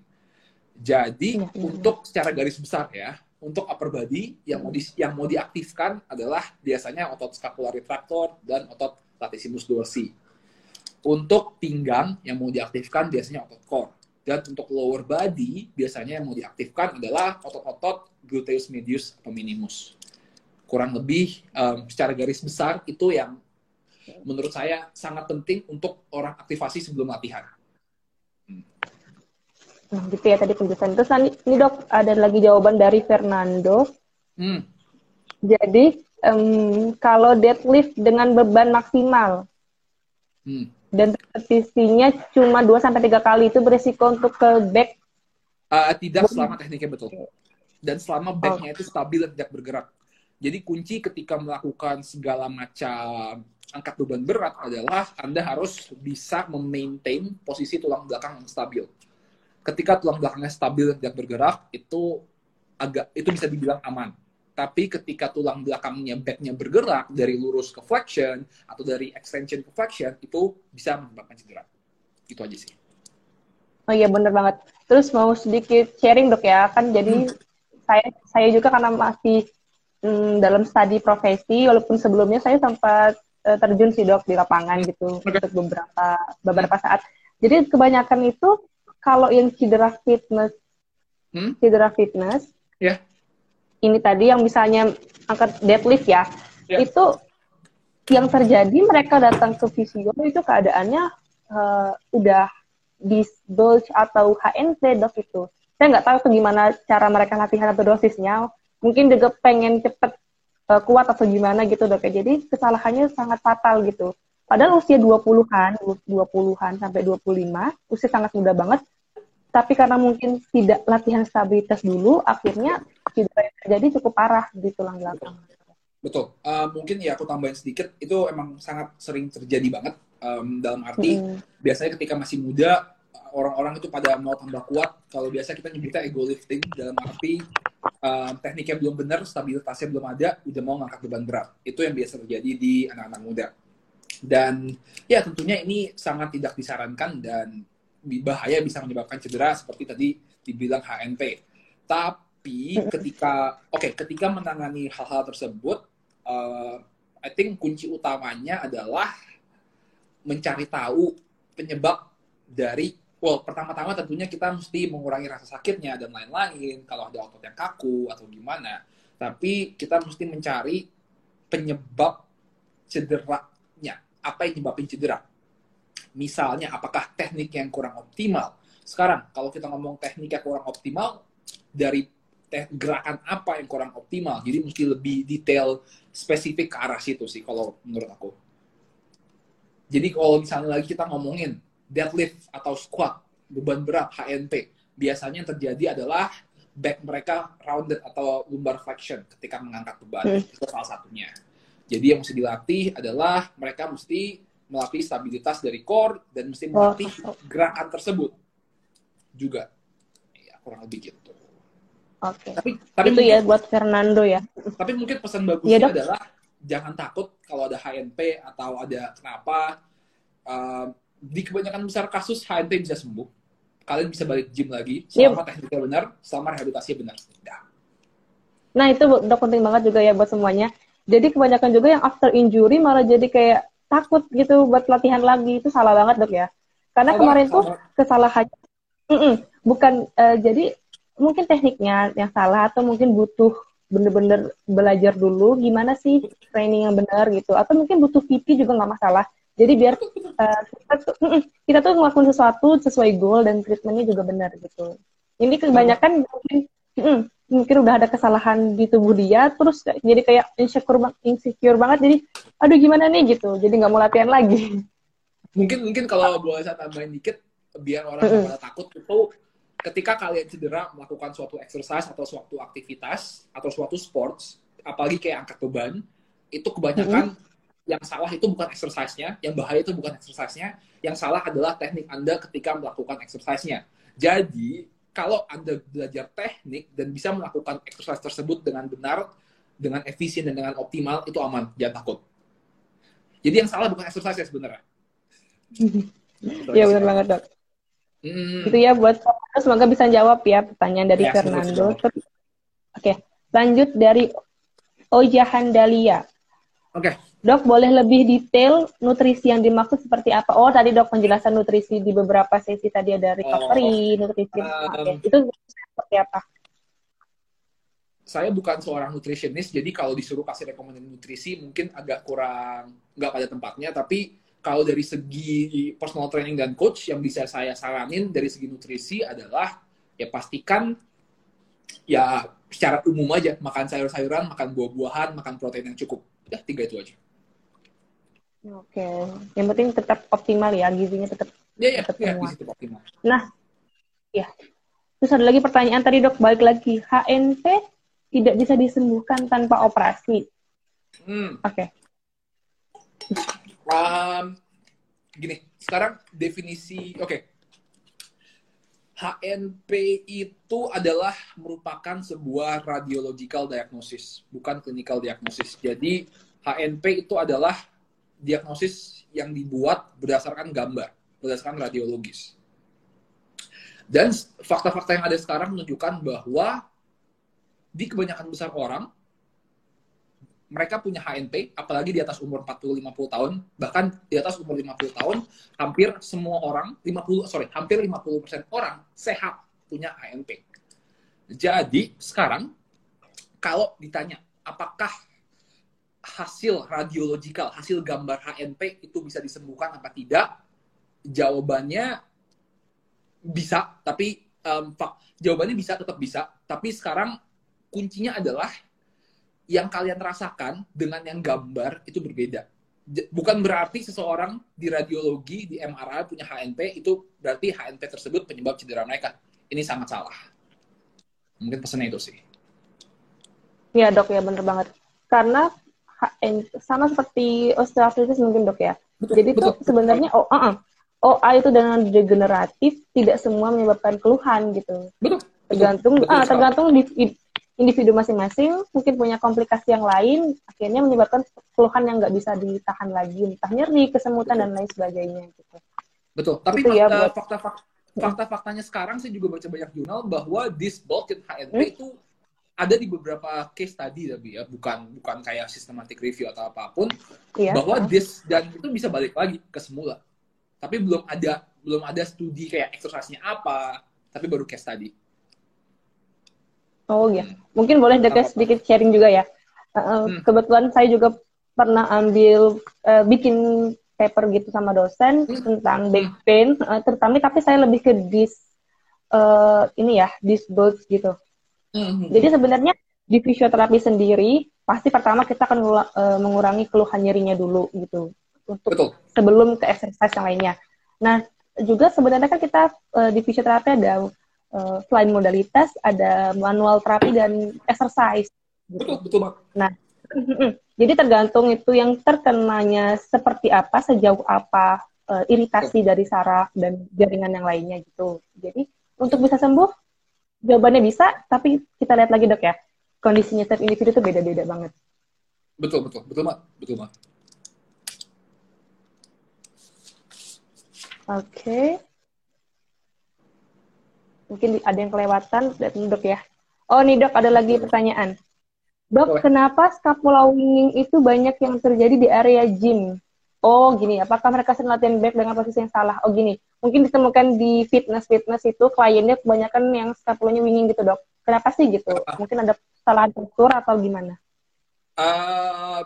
Jadi, ya, untuk secara garis besar ya, untuk upper body yang mau di, yang mau diaktifkan adalah biasanya otot scapular retractor dan otot latissimus dorsi. Untuk pinggang yang mau diaktifkan biasanya otot core. Dan untuk lower body biasanya yang mau diaktifkan adalah otot-otot gluteus medius atau minimus kurang lebih um, secara garis besar itu yang menurut saya sangat penting untuk orang aktivasi sebelum latihan. Nah, gitu ya tadi penjelasan. Terus ini dok ada lagi jawaban dari Fernando. Hmm. Jadi um, kalau deadlift dengan beban maksimal hmm. Dan repetisinya cuma 2 sampai tiga kali itu beresiko untuk ke back? Uh, tidak selama tekniknya betul. Dan selama backnya oh. itu stabil dan tidak bergerak. Jadi kunci ketika melakukan segala macam angkat beban berat adalah Anda harus bisa memaintain posisi tulang belakang yang stabil. Ketika tulang belakangnya stabil dan tidak bergerak, itu agak itu bisa dibilang aman. Tapi ketika tulang belakangnya backnya bergerak dari lurus ke flexion atau dari extension ke flexion, itu bisa menyebabkan cedera. Itu aja sih. Oh iya bener banget. Terus mau sedikit sharing dok ya, kan jadi hmm. saya saya juga karena masih hmm, dalam studi profesi walaupun sebelumnya saya sempat uh, terjun sih dok di lapangan gitu okay. untuk beberapa beberapa saat jadi kebanyakan itu kalau yang cedera fitness hmm? cedera fitness yeah. Ini tadi yang misalnya angkat deadlift ya yeah. itu yang terjadi mereka datang ke fisio itu keadaannya uh, udah disc bulge atau HNT dok itu saya nggak tahu tuh gimana cara mereka latihan atau dosisnya mungkin juga pengen cepet uh, kuat atau gimana gitu dok ya. Jadi kesalahannya sangat fatal gitu. Padahal usia 20-an, 20-an sampai 25, usia sangat muda banget. Tapi karena mungkin tidak latihan stabilitas dulu, akhirnya cedera yang terjadi cukup parah di tulang belakang. Betul. Uh, mungkin ya aku tambahin sedikit, itu emang sangat sering terjadi banget. Um, dalam arti, hmm. biasanya ketika masih muda, orang-orang itu pada mau tambah kuat. Kalau biasa kita nyebutnya ego lifting, dalam arti uh, tekniknya belum benar, stabilitasnya belum ada, udah mau ngangkat beban berat. Itu yang biasa terjadi di anak-anak muda. Dan ya tentunya ini sangat tidak disarankan dan bahaya bisa menyebabkan cedera seperti tadi dibilang HNP. Tapi ketika oke okay, ketika menangani hal-hal tersebut, uh, I think kunci utamanya adalah mencari tahu penyebab dari well pertama-tama tentunya kita mesti mengurangi rasa sakitnya dan lain-lain kalau ada otot yang kaku atau gimana. Tapi kita mesti mencari penyebab cederanya. Apa yang nyebabin cedera misalnya apakah teknik yang kurang optimal sekarang kalau kita ngomong teknik yang kurang optimal dari gerakan apa yang kurang optimal jadi mesti lebih detail spesifik ke arah situ sih kalau menurut aku jadi kalau misalnya lagi kita ngomongin deadlift atau squat, beban berat, HNP, biasanya yang terjadi adalah back mereka rounded atau lumbar flexion ketika mengangkat beban. Hmm. Itu salah satunya. Jadi yang mesti dilatih adalah mereka mesti melatih stabilitas dari core dan mesti melatih gerakan tersebut juga. Ya, kurang lebih gitu. Oke. Okay. Tapi, tapi itu ya mungkin, ya buat Fernando ya. Tapi mungkin pesan bagusnya ya, adalah jangan takut kalau ada HNP atau ada kenapa. Uh, di kebanyakan besar kasus HNT bisa sembuh. Kalian bisa balik gym lagi selama yep. tekniknya benar, selama rehabilitasinya benar. Udah. Nah itu dok penting banget juga ya buat semuanya. Jadi kebanyakan juga yang after injury malah jadi kayak takut gitu buat latihan lagi itu salah banget dok ya. Karena Salah, kemarin tuh salah. kesalahannya Mm-mm, bukan eh, jadi mungkin tekniknya yang salah atau mungkin butuh bener-bener belajar dulu gimana sih training yang benar gitu atau mungkin butuh PT juga nggak masalah. Jadi biar eh, kita tuh mm-mm, kita tuh ngelakuin sesuatu sesuai goal dan treatmentnya juga benar gitu. Ini kebanyakan mungkin mm, mungkin udah ada kesalahan di tubuh dia terus jadi kayak insecure, insecure banget. Jadi aduh gimana nih? gitu. Jadi nggak mau latihan lagi. Mungkin mungkin kalau boleh saya tambahin dikit biar orang nggak pada takut itu ketika kalian cedera melakukan suatu exercise atau suatu aktivitas atau suatu sports apalagi kayak angkat beban itu kebanyakan yang salah itu bukan exercise-nya yang bahaya itu bukan exercise-nya yang salah adalah teknik anda ketika melakukan exercise-nya. Jadi kalau anda belajar teknik dan bisa melakukan exercise tersebut dengan benar dengan efisien dan dengan optimal itu aman. Jangan takut. Jadi yang salah bukan exercise ya sebenarnya. Ya benar banget dok. Hmm. itu ya buat semoga bisa jawab ya pertanyaan dari Ya, Fernando. oke lanjut dari Oja Handalia Oke, dok boleh lebih detail nutrisi yang dimaksud seperti apa oh tadi dok penjelasan nutrisi di beberapa sesi tadi ada recovery nutrisi Um, itu seperti apa saya bukan seorang nutritionist, jadi kalau disuruh kasih rekomendasi nutrisi mungkin agak kurang nggak pada tempatnya. Tapi kalau dari segi personal training dan coach yang bisa saya saranin dari segi nutrisi adalah ya pastikan ya secara umum aja makan sayur-sayuran, makan buah-buahan, makan protein yang cukup. Ya tiga itu aja. Oke yang penting tetap optimal ya gizinya tetap Ya ya, Tetap ya semua. optimal. Nah, ya. Terus ada lagi pertanyaan tadi dok, balik lagi. HNP tidak bisa disembuhkan tanpa operasi. Hmm. Oke. Um, gini, sekarang definisi, oke. HNP itu adalah merupakan sebuah radiological diagnosis, bukan clinical diagnosis. Jadi HNP itu adalah diagnosis yang dibuat berdasarkan gambar, berdasarkan radiologis. Dan fakta-fakta yang ada sekarang menunjukkan bahwa di kebanyakan besar orang mereka punya HNP, apalagi di atas umur 40-50 tahun, bahkan di atas umur 50 tahun, hampir semua orang, 50, sorry, hampir 50% orang sehat punya HNP. Jadi, sekarang, kalau ditanya, apakah hasil radiologikal, hasil gambar HNP itu bisa disembuhkan apa tidak? Jawabannya bisa, tapi um, fak- jawabannya bisa, tetap bisa. Tapi sekarang kuncinya adalah yang kalian rasakan dengan yang gambar itu berbeda. Bukan berarti seseorang di radiologi, di MRI punya HNP, itu berarti HNP tersebut penyebab cedera mereka. Ini sangat salah. Mungkin pesannya itu sih. Ya dok ya bener banget. Karena sama seperti osteoartritis mungkin dok ya. Jadi itu betul. sebenarnya oh, uh-uh. OA itu dengan degeneratif tidak semua menyebabkan keluhan gitu. Betul. Tergantung Betul ah, tergantung di- individu masing-masing mungkin punya komplikasi yang lain akhirnya menyebabkan keluhan yang nggak bisa ditahan lagi entah nyeri kesemutan dan lain sebagainya gitu Betul. Tapi Itu ya fakta, buat- fakta, fakta, fakta-faktanya sekarang saya juga baca banyak jurnal bahwa this bulk in HNP Hmm? itu ada di beberapa case tadi tapi ya. Bukan bukan kayak systematic review atau apa pun iya. bahwa this dan itu bisa balik lagi ke semula. Tapi belum ada belum ada studi kayak exercise-nya apa tapi baru case tadi. Oh iya. Mungkin boleh Apa-apa. sedikit sharing juga ya. Uh, Hmm. kebetulan saya juga pernah ambil uh, bikin paper gitu sama dosen Hmm. tentang back pain. Uh, terutama tapi saya lebih ke dis uh, ini ya disc bulge gitu Hmm. Jadi sebenarnya di fisioterapi sendiri pasti pertama kita akan ngula- eh, mengurangi keluhan nyerinya dulu gitu untuk betul sebelum ke exercise yang lainnya. Nah juga sebenarnya kan kita eh, di fisioterapi ada eh, selain modalitas ada manual terapi dan exercise. betul betul Mak. Mm-mm. Jadi tergantung itu yang terkenanya seperti apa, sejauh apa eh, iritasi dari saraf dan jaringan yang lainnya gitu. Jadi untuk bisa sembuh, jawabannya bisa, tapi kita lihat lagi dok ya, kondisinya setiap individu itu beda-beda banget. betul betul betul mak betul mak Oke. Mungkin di- ada yang kelewatan, lihat dok ya. Oh nih dok, ada lagi pertanyaan. Dok, kenapa scapula winging itu banyak yang terjadi di area gym? Oh, gini. Apakah mereka sering latihan back dengan posisi yang salah? Oh, gini. Mungkin ditemukan di fitness-fitness itu kliennya kebanyakan yang scapulanya winging gitu, dok. Kenapa sih gitu? Mungkin ada kesalahan struktur atau gimana? Uh,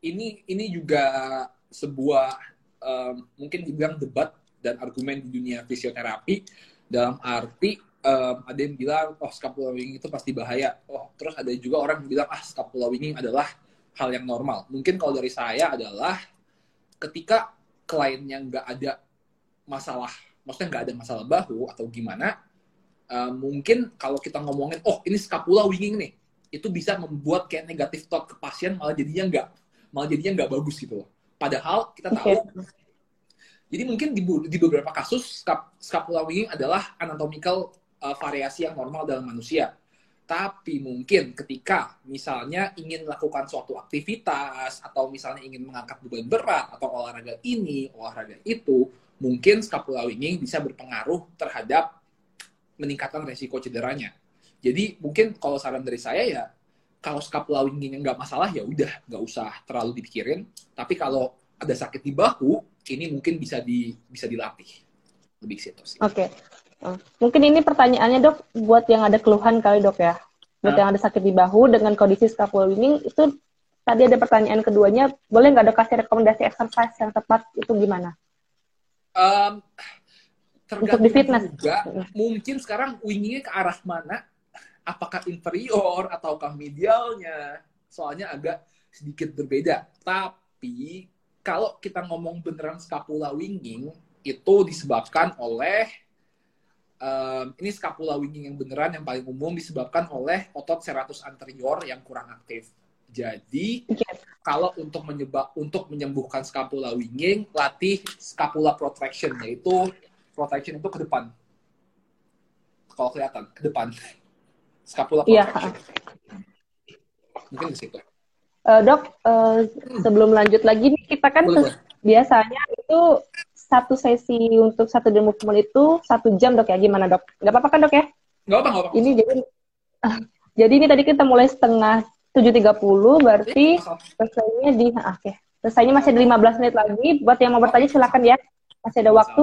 ini ini juga sebuah um, mungkin dibilang debat dan argumen di dunia fisioterapi dalam arti um, ada yang bilang oh scapula winging itu pasti bahaya oh terus ada juga orang yang bilang ah scapula winging adalah hal yang normal mungkin kalau dari saya adalah ketika kliennya nggak ada masalah maksudnya nggak ada masalah bahu atau gimana uh, mungkin kalau kita ngomongin oh ini scapula winging nih itu bisa membuat kayak negatif thought ke pasien malah jadinya nggak malah jadinya nggak bagus gitu loh padahal kita tahu okay. jadi mungkin di, di beberapa kasus scapula winging adalah anatomical uh, variasi yang normal dalam manusia. Tapi mungkin ketika misalnya ingin melakukan suatu aktivitas atau misalnya ingin mengangkat beban berat atau olahraga ini, olahraga itu, mungkin scapula winging bisa berpengaruh terhadap meningkatkan resiko cederanya. Jadi mungkin kalau saran dari saya ya kalau scapula winging nggak masalah ya udah nggak usah terlalu dipikirin. Tapi kalau ada sakit di bahu, ini mungkin bisa di bisa dilatih lebih situ sih. Oke. Okay. Oh, mungkin ini pertanyaannya dok, buat yang ada keluhan kali dok ya, buat nah. yang ada sakit di bahu dengan kondisi scapula winging itu tadi ada pertanyaan keduanya, boleh nggak dok kasih rekomendasi exercise yang tepat itu gimana? Um, Untuk di fitness juga, mungkin sekarang wingingnya ke arah mana? Apakah inferior ataukah medialnya? Soalnya agak sedikit berbeda. Tapi kalau kita ngomong beneran scapula winging itu disebabkan oleh um, ini scapula winging yang beneran yang paling umum disebabkan oleh otot serratus anterior yang kurang aktif. Jadi kalau untuk menyebab untuk menyembuhkan scapula winging, latih scapula protraction yaitu protraction itu ke depan. Kalau kelihatan ke depan. Scapula iya, protraction. Ya. Mungkin di situ. Uh, dok, uh, sebelum lanjut lagi nih kita kan boleh, biasanya itu satu sesi untuk satu demo movement itu satu jam dok ya gimana dok? Gak apa-apa kan dok ya? Gak apa-apa. Ini jadi jadi ini tadi kita mulai setengah tujuh tiga puluh berarti selesainya di ah, oke okay. selesainya masih ada 15 menit lagi buat yang mau bertanya silakan ya masih ada waktu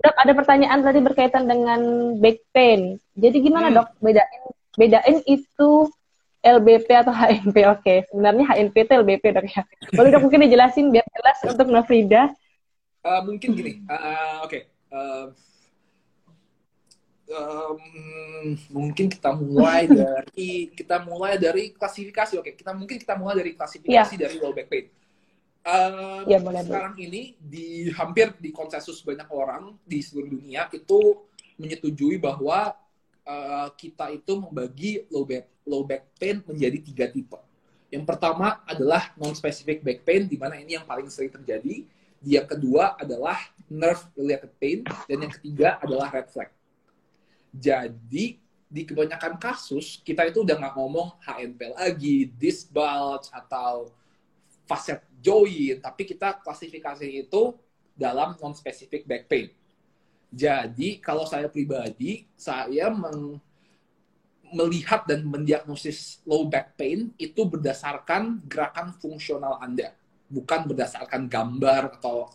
dok ada pertanyaan tadi berkaitan dengan back pain jadi gimana hmm. dok bedain bedain itu LBP atau HNP oke okay. sebenarnya HNP itu LBP dok ya boleh dok mungkin dijelasin biar jelas untuk Nafrida Uh, mungkin gini, uh, oke. Okay. Uh, um, mungkin kita mulai dari kita mulai dari klasifikasi. Oke, okay. kita mungkin kita mulai dari klasifikasi yeah. dari low back pain. Uh, ya, boleh, sekarang boleh. ini di hampir di konsensus banyak orang di seluruh dunia itu menyetujui bahwa uh, kita itu membagi low back low back pain menjadi tiga tipe. Yang pertama adalah non specific back pain, di mana ini yang paling sering terjadi yang kedua adalah nerve related pain dan yang ketiga adalah red flag. Jadi di kebanyakan kasus kita itu udah nggak ngomong HNP lagi, disc bulge atau facet joint, tapi kita klasifikasi itu dalam non-specific back pain. Jadi kalau saya pribadi, saya meng melihat dan mendiagnosis low back pain itu berdasarkan gerakan fungsional Anda bukan berdasarkan gambar atau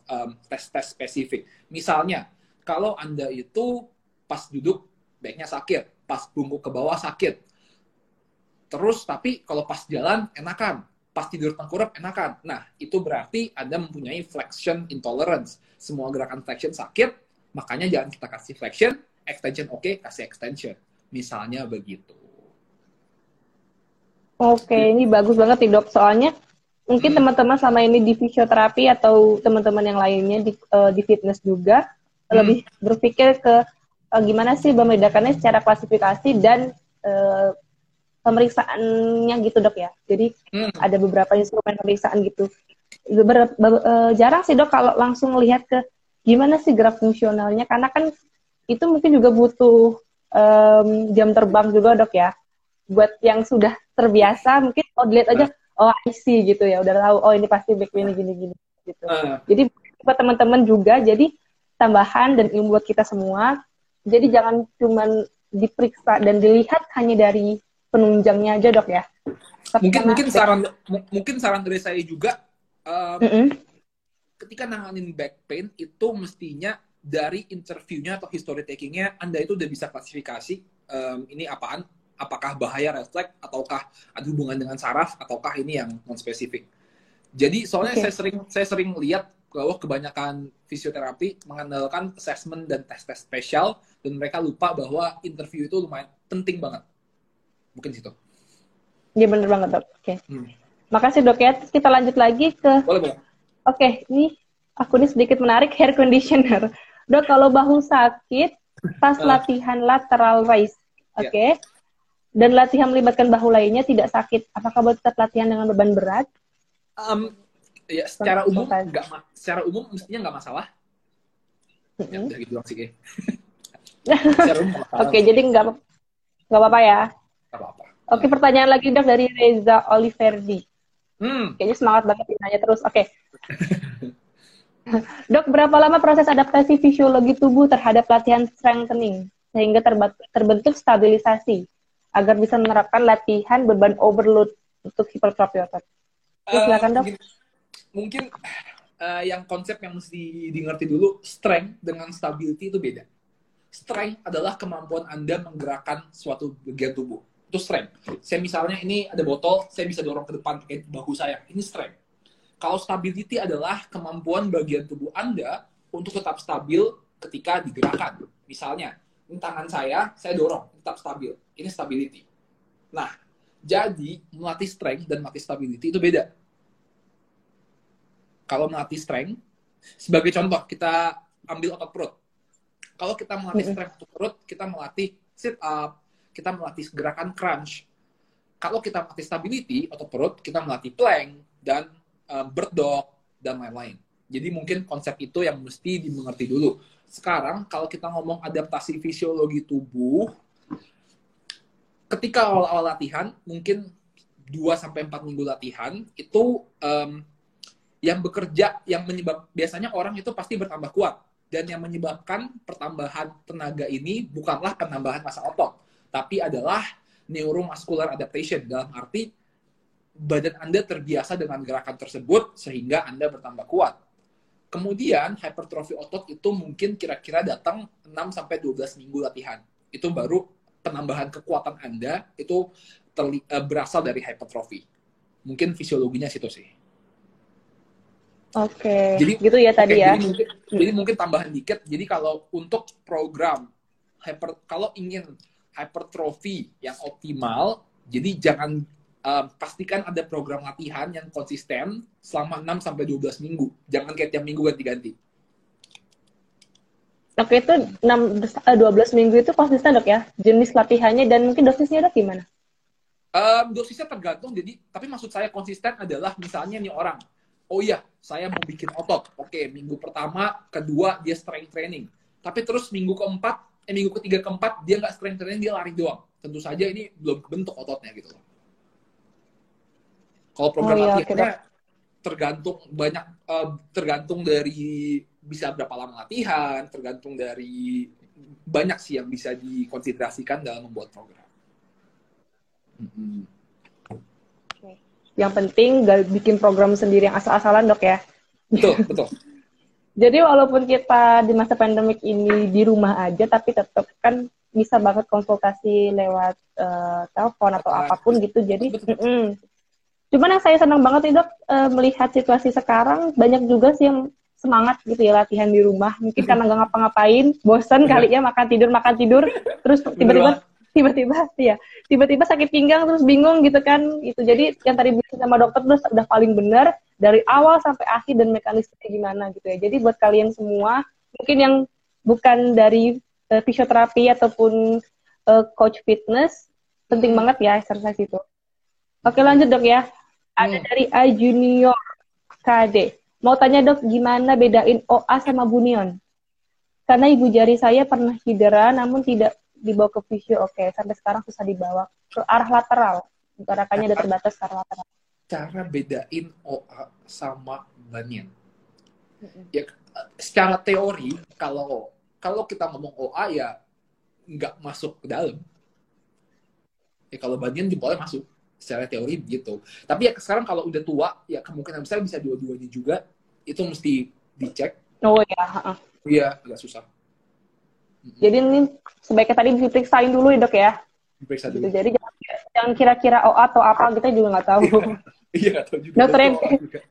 tes-tes spesifik. Misalnya, kalau Anda itu pas duduk baiknya sakit, pas bungkuk ke bawah sakit. Terus tapi kalau pas jalan enakan, pas tidur tengkurap enakan. Nah, itu berarti Anda mempunyai flexion intolerance. Semua gerakan flexion sakit, makanya jangan kita kasih flexion, extension oke, okay, kasih extension. Misalnya begitu. Oke, ini bagus banget nih dok. Soalnya mungkin hmm. teman-teman selama ini di fisioterapi atau teman-teman yang lainnya di, uh, di fitness juga hmm. lebih berpikir ke uh, gimana sih membedakannya secara klasifikasi dan uh, pemeriksaannya gitu dok ya. Jadi hmm. ada beberapa instrumen pemeriksaan gitu. Ber, ber, uh, jarang sih dok kalau langsung melihat ke gimana sih gerak fungsionalnya karena kan itu mungkin juga butuh um, jam terbang juga dok ya. Buat yang sudah terbiasa mungkin oh dilihat aja oh I see gitu ya udah tahu oh ini pasti back ini gini gini gitu uh. jadi buat teman-teman juga jadi tambahan dan ilmu buat kita semua jadi jangan cuman diperiksa dan dilihat hanya dari penunjangnya aja dok ya mungkin mungkin saran mungkin saran dari saya juga um, mm -hmm. ketika nanganin back pain itu mestinya dari interviewnya atau history takingnya Anda itu udah bisa klasifikasi um, ini apaan apakah bahaya refleks ataukah ada hubungan dengan saraf ataukah ini yang non spesifik jadi soalnya okay. saya sering saya sering lihat bahwa kebanyakan fisioterapi mengandalkan assessment dan tes-tes spesial dan mereka lupa bahwa interview itu lumayan penting banget mungkin situ Iya bener banget dok. Oke. Okay. Hmm. Makasih dok ya. Terus kita lanjut lagi ke. Boleh boleh. Oke, okay, ini aku ini sedikit menarik hair conditioner. Dok kalau bahu sakit pas uh. latihan lateral raise, ya. oke? Okay? Yeah. Dan latihan melibatkan bahu lainnya tidak sakit. Apakah boleh tetap latihan dengan beban berat? Um, ya secara umum nggak secara umum mestinya nggak masalah. Mm -hmm. Ya, gitu sih. Oke, okay, jadi nggak nggak apa-apa ya. Nggak apa-apa. Oke, pertanyaan lagi dok dari Reza Oliverdi. Hmm. Kayaknya semangat banget nanya terus. Oke. dok, berapa lama proses adaptasi fisiologi tubuh terhadap latihan strengthening sehingga terbentuk stabilisasi agar bisa menerapkan latihan beban overload untuk hipertrofi otot? Uh, silakan dok. Mungkin, mungkin uh, yang konsep yang mesti dimengerti dulu, strength dengan stability itu beda. Strength adalah kemampuan Anda menggerakkan suatu bagian tubuh itu strength. Saya misalnya ini ada botol, saya bisa dorong ke depan pakai bahu saya. Ini strength. Kalau stability adalah kemampuan bagian tubuh Anda untuk tetap stabil ketika digerakkan. Misalnya, ini tangan saya, saya dorong, tetap stabil. Ini stability. Nah, jadi melatih strength dan melatih stability itu beda. Kalau melatih strength, sebagai contoh, kita ambil otot perut. Kalau kita melatih strength otot perut, kita melatih sit up, kita melatih gerakan crunch. Kalau kita melatih stability atau perut, kita melatih plank dan um, bird dog dan lain-lain. Jadi mungkin konsep itu yang mesti dimengerti dulu. Sekarang kalau kita ngomong adaptasi fisiologi tubuh, ketika awal-awal latihan, mungkin 2 sampai 4 minggu latihan itu um, yang bekerja yang menyebab biasanya orang itu pasti bertambah kuat dan yang menyebabkan pertambahan tenaga ini bukanlah penambahan masa otot tapi adalah neuromuscular adaptation dalam arti badan Anda terbiasa dengan gerakan tersebut sehingga Anda bertambah kuat. Kemudian hypertrofi otot itu mungkin kira-kira datang 6 sampai 12 minggu latihan. Itu baru penambahan kekuatan Anda itu uh, berasal dari hypertrofi. Mungkin fisiologinya situ sih. Oke. Okay. Jadi gitu ya tadi okay, ya. Jadi mungkin, jadi mungkin tambahan dikit. Jadi kalau untuk program hyper kalau ingin hypertrophy yang optimal. Jadi jangan uh, pastikan ada program latihan yang konsisten selama 6 sampai 12 minggu. Jangan kayak tiap minggu ganti-ganti. Oke, itu 6 12 minggu itu konsisten, Dok ya? Jenis latihannya dan mungkin dosisnya Dok gimana? Um, dosisnya tergantung. Jadi, tapi maksud saya konsisten adalah misalnya nih orang, oh iya, saya mau bikin otot. Oke, minggu pertama, kedua dia strength training. Tapi terus minggu keempat eh, minggu ketiga keempat dia nggak strength training dia lari doang tentu saja ini belum kebentuk ototnya gitu loh kalau program oh, iya, latihannya okay. tergantung banyak uh, tergantung dari bisa berapa lama latihan tergantung dari banyak sih yang bisa dikonsiderasikan dalam membuat program mm-hmm. Yang penting gak bikin program sendiri yang asal-asalan dok ya betul betul Jadi walaupun kita di masa pandemik ini di rumah aja, tapi tetap kan bisa banget konsultasi lewat uh, telepon atau apa pun gitu. Jadi, mm -mm. cuman yang saya senang banget nih dok uh, melihat situasi sekarang banyak juga sih yang semangat gitu ya latihan di rumah. Mungkin karena nggak ngapa-ngapain, bosen iya. kali ya makan tidur makan tidur, terus tiba-tiba tiba-tiba ya tiba-tiba sakit pinggang terus bingung gitu kan. Itu jadi yang tadi bilang sama dokter terus udah paling benar dari awal sampai akhir dan mekanismenya gimana gitu ya. Jadi buat kalian semua mungkin yang bukan dari uh, fisioterapi ataupun uh, coach fitness penting hmm. banget ya exercise itu. Oke lanjut dok ya. Ada hmm. dari A Junior KD mau tanya dok gimana bedain OA sama bunion? Karena ibu jari saya pernah cedera namun tidak dibawa ke visio oke okay. sampai sekarang susah dibawa ke arah lateral. Gerakannya udah terbatas ke arah lateral. Cara bedain OA sama bunion ya secara teori kalau kalau kita ngomong OA ya nggak masuk ke dalam. Ya kalau bunion jempolnya masuk secara teori begitu. Tapi ya sekarang kalau udah tua ya kemungkinan besar bisa dua-duanya juga. Itu mesti dicek. Oh ya iya agak susah jadi ini sebaiknya tadi diperiksain dulu ya dok ya. Diperiksa gitu. dulu. Jadi jangan kira-kira OA atau apa kita juga nggak tahu. Iya nggak tahu juga dokter Edi.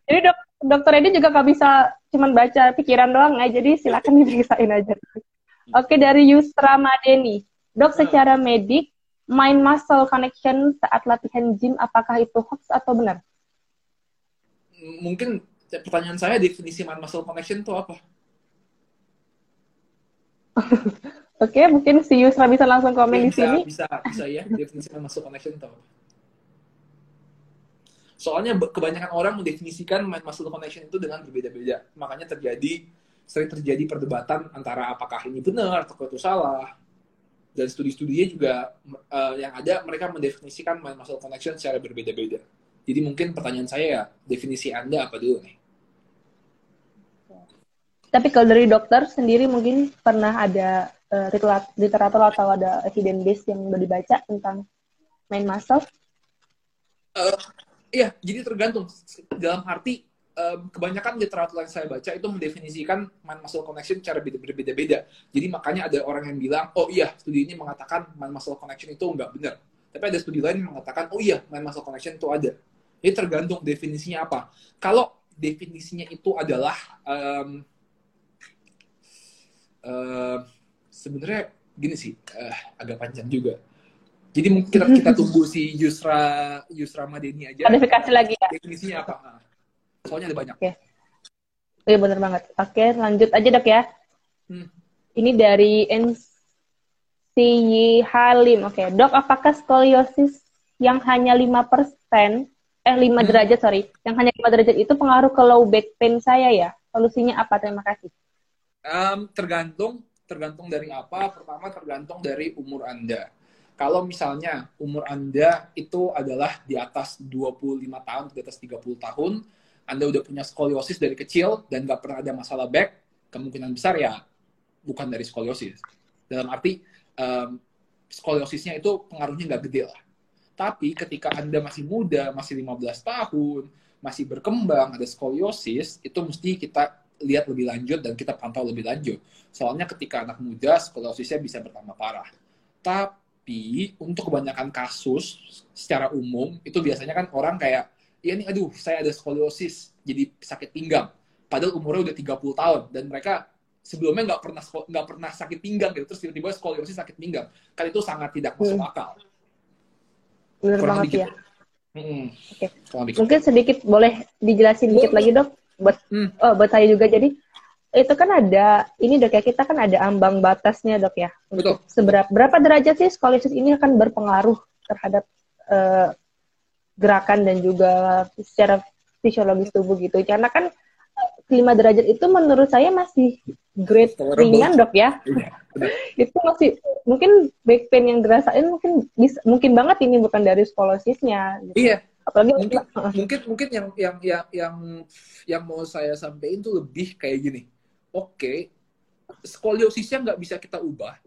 Jadi dok dokter Edi juga nggak bisa cuman baca pikiran doang ya jadi silakan diperiksain aja. Oke dari Yusra Madeni. Dok Hmm. secara medik mind muscle connection saat latihan gym apakah itu hoax atau benar? Mungkin pertanyaan saya definisi mind muscle connection itu apa oke mungkin si Yusra bisa langsung komen di bisa, sini. bisa bisa ya definisi mind muscle connection apa soalnya kebanyakan orang mendefinisikan mind muscle connection itu dengan berbeda-beda. Makanya terjadi sering terjadi perdebatan antara apakah ini benar atau itu salah. Dan studi-studinya juga eh, yang ada mereka mendefinisikan mind muscle connection secara berbeda-beda. Jadi mungkin pertanyaan saya ya definisi anda apa dulu nih tapi kalau dari dokter sendiri mungkin pernah ada literat- literatur atau ada evidence base yang udah dibaca tentang mind muscle Eh, iya, jadi tergantung. Dalam arti em, kebanyakan literatur yang saya baca itu mendefinisikan mind muscle connection beda- berbeda-beda. Jadi makanya ada orang yang bilang, oh iya, studi ini mengatakan mind muscle connection itu nggak benar. Tapi ada studi lain yang mengatakan, oh iya, mind muscle connection itu ada. Jadi tergantung definisinya apa. Kalau definisinya itu adalah em, em, sebenarnya gini sih, eh, agak panjang juga. Jadi mungkin kita, kita tunggu si Yusra Yusra Madeni aja. Kodifikasi lagi ya Definisinya apa? Nah, Soalnya ada banyak. Iya bener banget. Oke, lanjut aja dok ya. Hmm. Ini dari NCY Halim. Oke, dok apakah skoliosis yang hanya 5%, eh 5 Hmm. derajat sorry, yang hanya 5 derajat itu pengaruh ke low back pain saya ya? Solusinya apa? Terima kasih. Em, tergantung tergantung dari apa? Pertama tergantung dari umur Anda. Kalau misalnya umur Anda itu adalah di atas 25 tahun, di atas 30 tahun, Anda udah punya skoliosis dari kecil dan nggak pernah ada masalah back, kemungkinan besar ya bukan dari skoliosis. Dalam arti em, skoliosisnya itu pengaruhnya nggak gede lah. Tapi ketika Anda masih muda, masih 15 tahun, masih berkembang, ada skoliosis, itu mesti kita lihat lebih lanjut dan kita pantau lebih lanjut. Soalnya ketika anak muda, skoliosisnya bisa bertambah parah. Tapi untuk kebanyakan kasus secara umum, itu biasanya kan orang kayak, iya nih aduh saya ada skoliosis, jadi sakit pinggang. Padahal umurnya udah 30 tahun, dan mereka sebelumnya nggak pernah nggak pernah sakit pinggang gitu, terus tiba-tiba skoliosis sakit pinggang. Kan itu sangat tidak masuk Hmm. akal. Kurang banget ya. Hmm. Kurang lebih Mungkin sedikit boleh dijelasin dikit Boleh. lagi dok buat Hmm. oh, buat saya juga jadi itu kan ada ini dok ya kita kan ada ambang batasnya dok ya Betul. seberapa berapa derajat sih skoliosis ini akan berpengaruh terhadap eh, gerakan dan juga secara fisiologis tubuh gitu karena kan 5 derajat itu menurut saya masih grade Tolerable. ringan dok ya Iya, itu masih mungkin back pain yang dirasain mungkin bisa mungkin banget ini bukan dari skolosisnya gitu. Iya, apalagi mungkin mungkin mungkin yang yang yang yang yang mau saya sampaikan tuh lebih kayak gini. Oke, skoliosisnya nggak bisa kita ubah,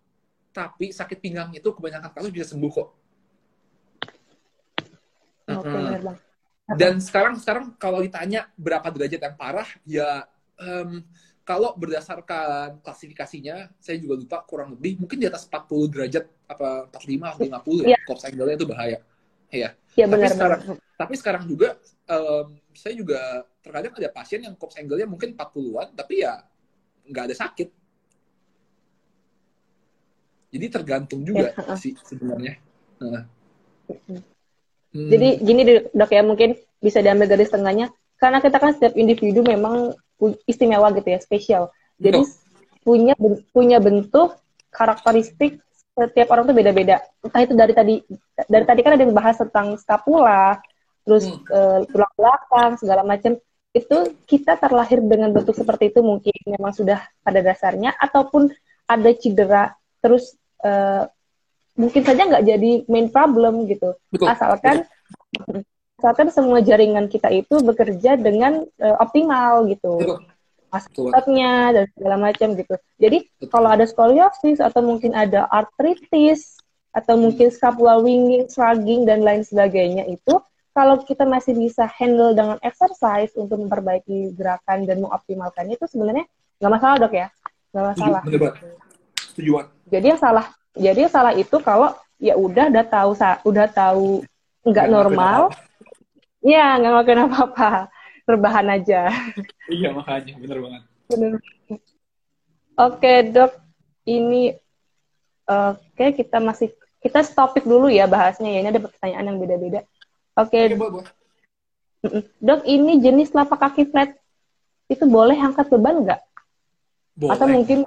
tapi sakit pinggang itu kebanyakan kasus bisa sembuh kok. Dan sekarang sekarang kalau ditanya berapa derajat yang parah, ya em, kalau berdasarkan klasifikasinya, saya juga lupa kurang lebih mungkin di atas 40 derajat apa 45 atau 50 ya, corpse angle-nya itu bahaya. Iya. Iya Tapi benar sekarang- benar. Tapi sekarang juga em, saya juga terkadang ada pasien yang corpse angle-nya mungkin 40-an, tapi ya nggak ada sakit. Jadi tergantung juga Ya, sih sebenarnya. Nah. Hmm. Jadi gini dok ya mungkin bisa diambil garis tengahnya karena kita kan setiap individu memang istimewa gitu ya, spesial. Jadi Betul. punya punya bentuk karakteristik setiap orang tuh beda-beda. Entah itu dari tadi dari tadi kan ada yang bahas tentang scapula, terus Hmm. eh, tulang belakang segala macam. Itu kita terlahir dengan bentuk seperti itu mungkin memang sudah pada dasarnya ataupun ada cedera terus eh, mungkin saja nggak jadi main problem gitu Betul. asalkan asalkan semua jaringan kita itu bekerja dengan eh, optimal gitu Betul. Betul. otaknya dan segala macam gitu jadi Betul. kalau ada skoliosis atau mungkin ada artritis atau mungkin scapula winging, shrugging dan lain sebagainya itu kalau kita masih bisa handle dengan exercise untuk memperbaiki gerakan dan mengoptimalkannya itu sebenarnya nggak masalah dok ya nggak masalah. Setuju, Jadi yang salah jadi yang salah itu kalau ya udah udah tahu udah tahu nggak normal, ya nggak ngelakuin apa-apa, rebahan aja. Iya makanya bener banget. Bener. Oke dok, ini oke okay, kita masih kita topik dulu ya bahasnya ya ini ada pertanyaan yang beda-beda. Oke. Okay. Dok, ini jenis lapak kaki flat itu boleh angkat beban nggak? Atau mungkin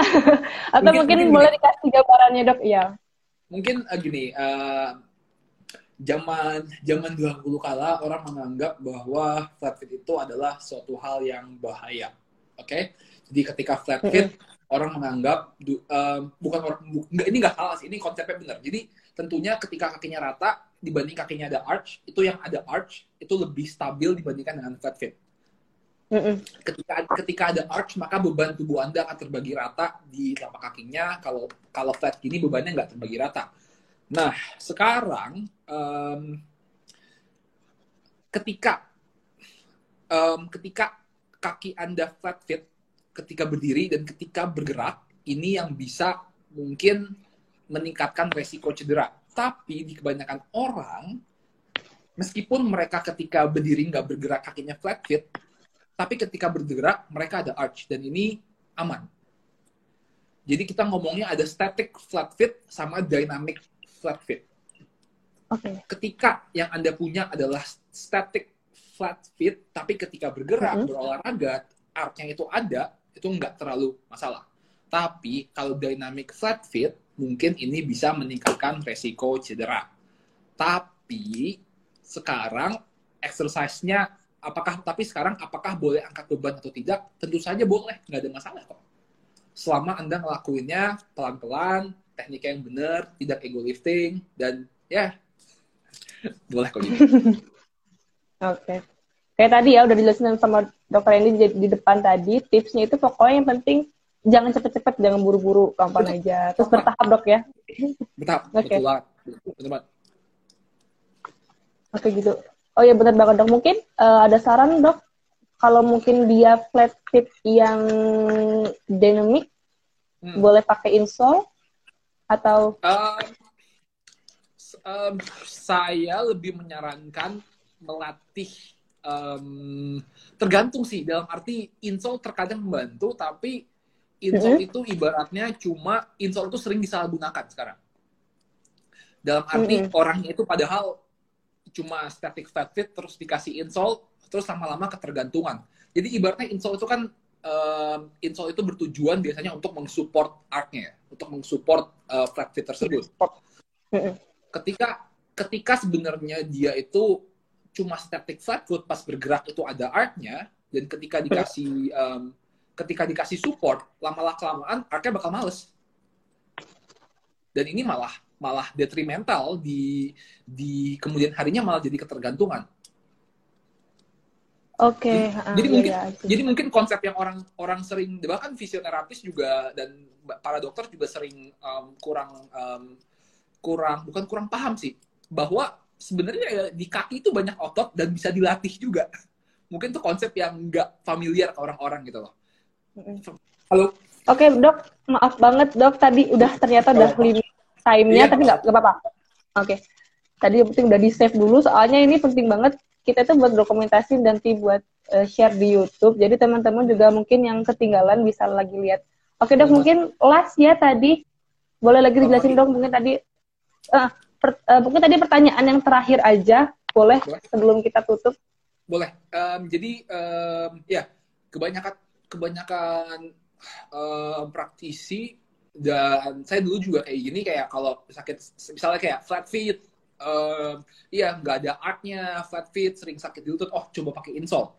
atau mungkin, mungkin, mungkin boleh dikasih gambarannya dok? Ya. Mungkin uh, gini, uh, zaman zaman dahulu kala orang menganggap bahwa flat fit itu adalah suatu hal yang bahaya. Oke, okay? jadi ketika flat fit orang menganggap uh, bukan orang bu, enggak, ini nggak salah sih ini konsepnya benar jadi tentunya ketika kakinya rata dibanding kakinya ada arch itu yang ada arch itu lebih stabil dibandingkan dengan flat fit. Ketika ketika ada arch maka beban tubuh anda akan terbagi rata di telapak kakinya. Kalau kalau flat gini bebannya nggak terbagi rata. Nah sekarang um, ketika um, ketika kaki anda flat fit ketika berdiri dan ketika bergerak ini yang bisa mungkin meningkatkan resiko cedera. Tapi di kebanyakan orang, meskipun mereka ketika berdiri nggak bergerak kakinya flat fit, tapi ketika bergerak mereka ada arch dan ini aman. Jadi kita ngomongnya ada static flat fit sama dynamic flat fit. Okay. Ketika yang Anda punya adalah static flat fit, tapi ketika bergerak, mm -hmm. berolahraga, arch-nya itu ada, itu nggak terlalu masalah. Tapi kalau dynamic flat fit, mungkin ini bisa meningkatkan resiko cedera. Tapi sekarang exercise-nya apakah tapi sekarang apakah boleh angkat beban atau tidak? Tentu saja boleh, nggak ada masalah kok. Selama Anda ngelakuinnya pelan-pelan, teknik yang benar, tidak ego lifting dan ya boleh kok gitu. Oke. Okay kayak tadi ya udah dijelasin sama dokter ini di depan tadi tipsnya itu pokoknya yang penting jangan cepet-cepet jangan buru-buru kapan aja. Terus bertahap dok ya. Bertahap okay. betul banget. Oke gitu. Oh ya benar banget dok. Mungkin uh, ada saran dok? Kalau mungkin dia flat fit yang dynamic hmm. boleh pakai insole atau uh, um, saya lebih menyarankan melatih um, tergantung sih. Dalam arti insole terkadang membantu tapi insole mm -hmm. itu ibaratnya cuma insole itu sering disalahgunakan sekarang dalam arti mm -hmm. orangnya itu padahal cuma static fat fit terus dikasih insole terus lama-lama ketergantungan jadi ibaratnya insole itu kan um, insole itu bertujuan biasanya untuk mensupport arc-nya untuk mensupport uh, flat fit tersebut mm -hmm. ketika ketika sebenarnya dia itu cuma static flat foot pas bergerak itu ada artnya dan ketika dikasih um, ketika dikasih support lama-lama kelamaan artnya bakal males dan ini malah malah detrimental di di kemudian harinya malah jadi ketergantungan. Oke. Okay. Jadi, uh, jadi iya, mungkin iya. jadi mungkin konsep yang orang orang sering bahkan fisioterapis juga dan para dokter juga sering um, kurang um, kurang bukan kurang paham sih bahwa sebenarnya ya, di kaki itu banyak otot dan bisa dilatih juga. Mungkin tuh konsep yang nggak familiar ke orang-orang gitu loh. Halo. Oke okay, dok, maaf banget dok. Tadi udah ternyata udah limit time-nya iya, tapi nggak apa-apa. Oke, okay. tadi yang penting udah di save dulu. Soalnya ini penting banget. Kita tuh buat dokumentasi dan nanti buat uh, share di YouTube. Jadi teman-teman juga mungkin yang ketinggalan bisa lagi lihat. Oke dok, mungkin last ya tadi. Boleh lagi dijelasin dok? Mungkin tadi uh, per, uh, mungkin tadi pertanyaan yang terakhir aja. Boleh, boleh. sebelum kita tutup? Boleh. Um, jadi um, ya kebanyakan kebanyakan um, praktisi dan saya dulu juga kayak gini kayak kalau sakit misalnya kayak flat feet um, iya nggak ada artnya flat feet sering sakit di lutut oh coba pakai insole.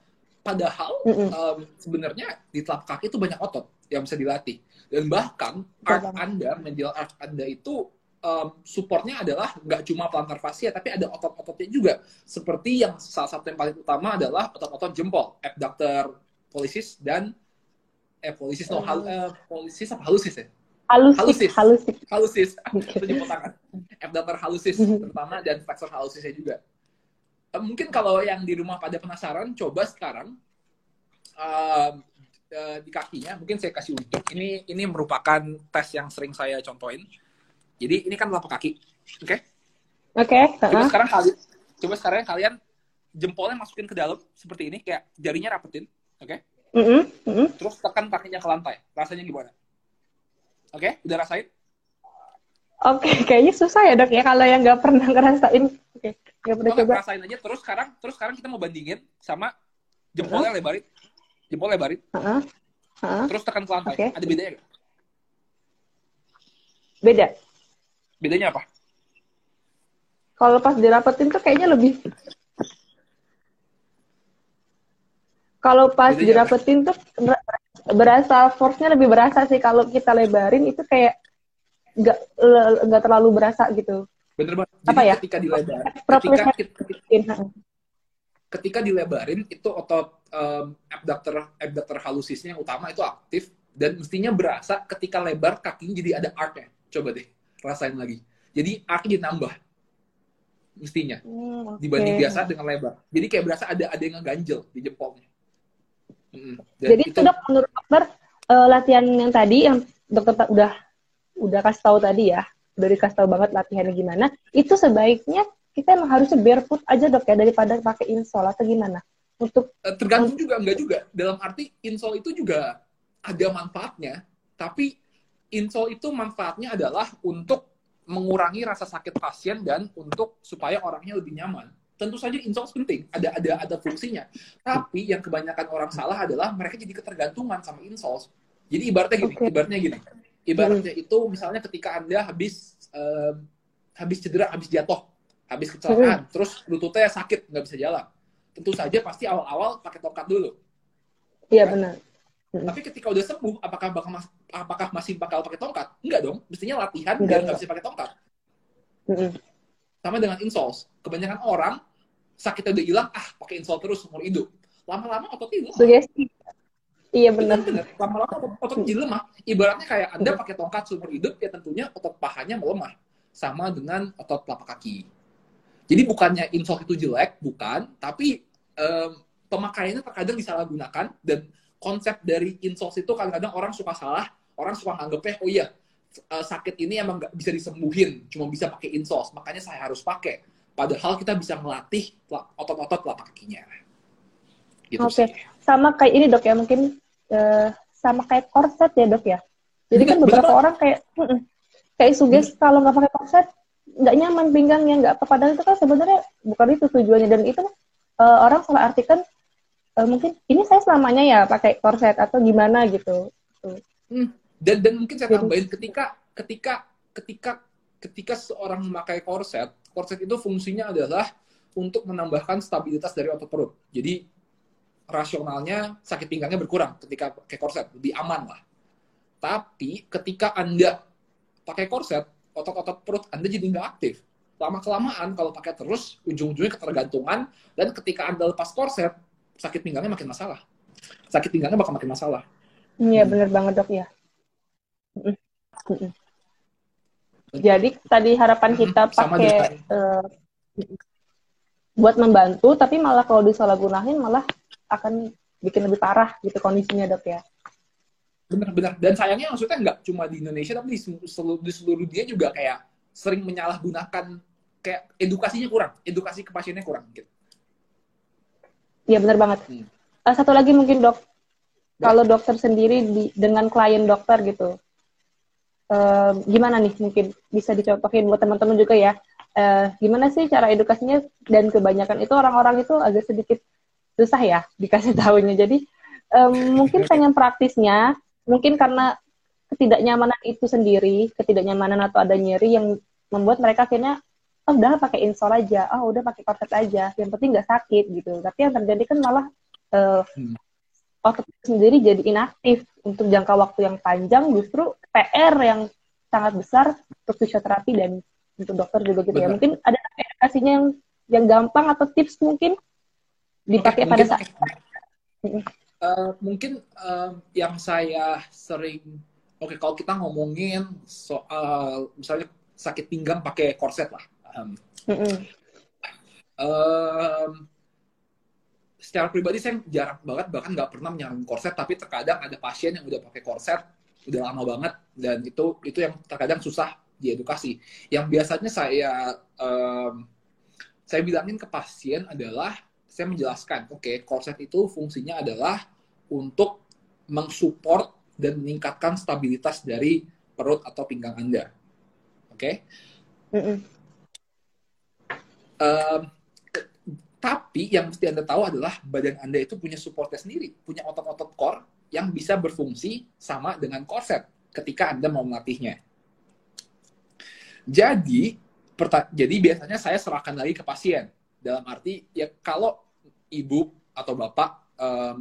Padahal mm -hmm. um, sebenarnya di telapak kaki itu banyak otot yang bisa dilatih. Dan bahkan art anda menjual art anda itu um, supportnya adalah nggak cuma plantar fascia tapi ada otot-ototnya juga. Seperti yang salah satu yang paling utama adalah otot-otot jempol. Abductor pollicis dan eh pollicis no hal uh, pollicis apa halusis ya? Halusis Halusis. halusis. Oke. itu jempol tangan abductor halusis Mhm. terutama dan flexor halusisnya juga. Eh, mungkin kalau yang di rumah pada penasaran coba sekarang um, eh, di kakinya mungkin saya kasih unjuk ini ini merupakan tes yang sering saya contohin. Jadi ini kan telapak kaki oke? Oke coba heeh. sekarang kalian coba sekarang kalian jempolnya masukin ke dalam seperti ini kayak jarinya rapetin oke Mm-mm, mm-mm. terus tekan kakinya ke lantai rasanya gimana oke udah rasain Oke, kayaknya susah ya dok ya kalau yang nggak pernah ngerasain. Oke, nggak pernah coba. rasain aja terus sekarang terus sekarang kita mau bandingin sama jempolnya lebarin jempol lebarin Heeh, heeh. terus tekan ke lantai Oke. ada bedanya nggak? Beda. bedanya apa Kalau pas dirapetin tuh kayaknya lebih. Kalau pas Bedanya dirapetin tuh ber- berasa force-nya lebih berasa sih. Kalau kita lebarin itu kayak nggak nggak terlalu berasa gitu. bener banget jadi Apa ya? ketika dilebar Properly ketika ketika, Heeh. ketika dilebarin itu otot um, abductor abductor halusisnya yang utama itu aktif dan mestinya berasa ketika lebar kakinya jadi ada arc-nya coba deh rasain lagi jadi arc ditambah mestinya Hmm, oke. dibanding biasa dengan lebar jadi kayak berasa ada ada yang ngeganjel di jempolnya Dan Jadi itu dok menurut dokter eh, latihan yang tadi yang dokter ta- udah udah kasih tahu tadi ya, udah dikasih tahu banget latihannya gimana. Itu sebaiknya kita emang harusnya barefoot aja dok ya daripada pakai insole atau gimana? Untuk Eh, tergantung juga enggak juga dalam arti insole itu juga ada manfaatnya tapi insole itu manfaatnya adalah untuk mengurangi rasa sakit pasien dan untuk supaya orangnya lebih nyaman tentu saja insole penting. Ada ada ada fungsinya. Tapi yang kebanyakan orang salah adalah mereka jadi ketergantungan sama insole jadi ibaratnya gini Oke. ibaratnya gini. Ibaratnya itu misalnya ketika anda habis em, habis cedera habis jatuh habis kecelakaan terus lututnya sakit nggak bisa jalan. Tentu saja pasti awal-awal pakai tongkat dulu. Iya benar. tapi ketika udah sembuh apakah bakal mas- apakah masih bakal pakai tongkat? Enggak dong. Mestinya latihan Enggak, biar nggak bisa pakai tongkat. Mm-mm. sama dengan insoles. Kebanyakan orang sakitnya udah hilang ah pakai insole terus seumur hidup. Lama-lama ototnya lemah Sugesti. Iya benar. lama-lama otot, otot jadi lemah. Ibaratnya kayak anda pakai tongkat seumur hidup ya tentunya otot pahanya melemah. Sama dengan otot telapak kaki. Jadi bukannya insole itu jelek bukan. Tapi em, pemakaiannya terkadang disalahgunakan. Dan konsep dari insole itu kadang-kadang orang suka salah. Orang suka nganggepnya oh iya eh, sakit ini emang nggak bisa disembuhin. Cuma bisa pakai insole makanya saya harus pakai padahal kita bisa melatih otot-otot telapak kakinya gitu Oke. sih. Sama kayak ini dok ya mungkin eh, sama kayak korset ya dok ya. Jadi kan beberapa orang kayak mm-mm. kayak suges kalau nggak pakai korset nggak nyaman pinggangnya nggak apa padahal itu kan sebenarnya bukan itu tujuannya dan itu eh, orang salah artikan eh, mungkin ini saya selamanya ya pakai korset atau gimana gitu. dan dan mungkin saya tambahin ketika ketika ketika ketika seorang memakai korset korset itu fungsinya adalah untuk menambahkan stabilitas dari otot perut jadi rasionalnya sakit pinggangnya berkurang ketika pakai korset lebih aman lah tapi ketika anda pakai korset otot-otot perut anda jadi nggak aktif lama kelamaan kalau pakai terus ujung-ujungnya ketergantungan dan ketika anda lepas korset sakit pinggangnya makin masalah sakit pinggangnya bakal makin masalah Iya Hmm. bener banget dok ya. Mm-mm. Jadi tadi harapan kita pakai eh, buat membantu, tapi malah kalau disalahgunain malah akan bikin lebih parah gitu kondisinya dok ya. Benar-benar. Dan sayangnya maksudnya nggak cuma di Indonesia, tapi di seluruh, di seluruh dunia juga kayak sering menyalahgunakan kayak edukasinya kurang, edukasi ke pasiennya kurang gitu. Iya bener banget. Hmm. Eh, satu lagi mungkin dok, Ya. kalau dokter sendiri di, dengan klien dokter gitu, gimana nih mungkin bisa dicontohin buat teman-teman juga ya? Eh, gimana sih cara edukasinya? Dan kebanyakan itu orang-orang itu agak sedikit susah ya dikasih tahunya. Jadi em, mungkin pengen praktisnya, mungkin karena ketidaknyamanan itu sendiri, ketidaknyamanan atau ada nyeri yang membuat mereka akhirnya oh udah pakai insole aja, oh udah pakai korset aja, yang penting nggak sakit gitu. Tapi yang terjadi kan malah eh, Hmm. Otot sendiri jadi inaktif untuk jangka waktu yang panjang justru PR yang sangat besar untuk fisioterapi dan untuk dokter juga gitu ya. Benar. Mungkin ada edukasinya yang yang gampang atau tips mungkin dipakai Oke, pada mungkin- saat Mm-mm. Eh, mungkin eh, yang saya sering Oke, kalau kita ngomongin soal misalnya sakit pinggang pakai korset lah. Um, mm um, secara pribadi saya jarang banget bahkan nggak pernah menyarankan korset, tapi terkadang ada pasien yang udah pakai korset udah lama banget dan itu itu yang terkadang susah diedukasi. Yang biasanya saya um, saya bilangin ke pasien adalah saya menjelaskan, oke, okay, korset itu fungsinya adalah untuk mensupport dan meningkatkan stabilitas dari perut atau pinggang Anda. Oke? Okay? Mm -mm. Tapi yang mesti Anda tahu adalah badan Anda itu punya supportnya sendiri, punya otot-otot core yang bisa berfungsi sama dengan korset ketika Anda mau melatihnya. Jadi, jadi biasanya saya serahkan lagi ke pasien. Dalam arti, ya kalau ibu atau bapak um,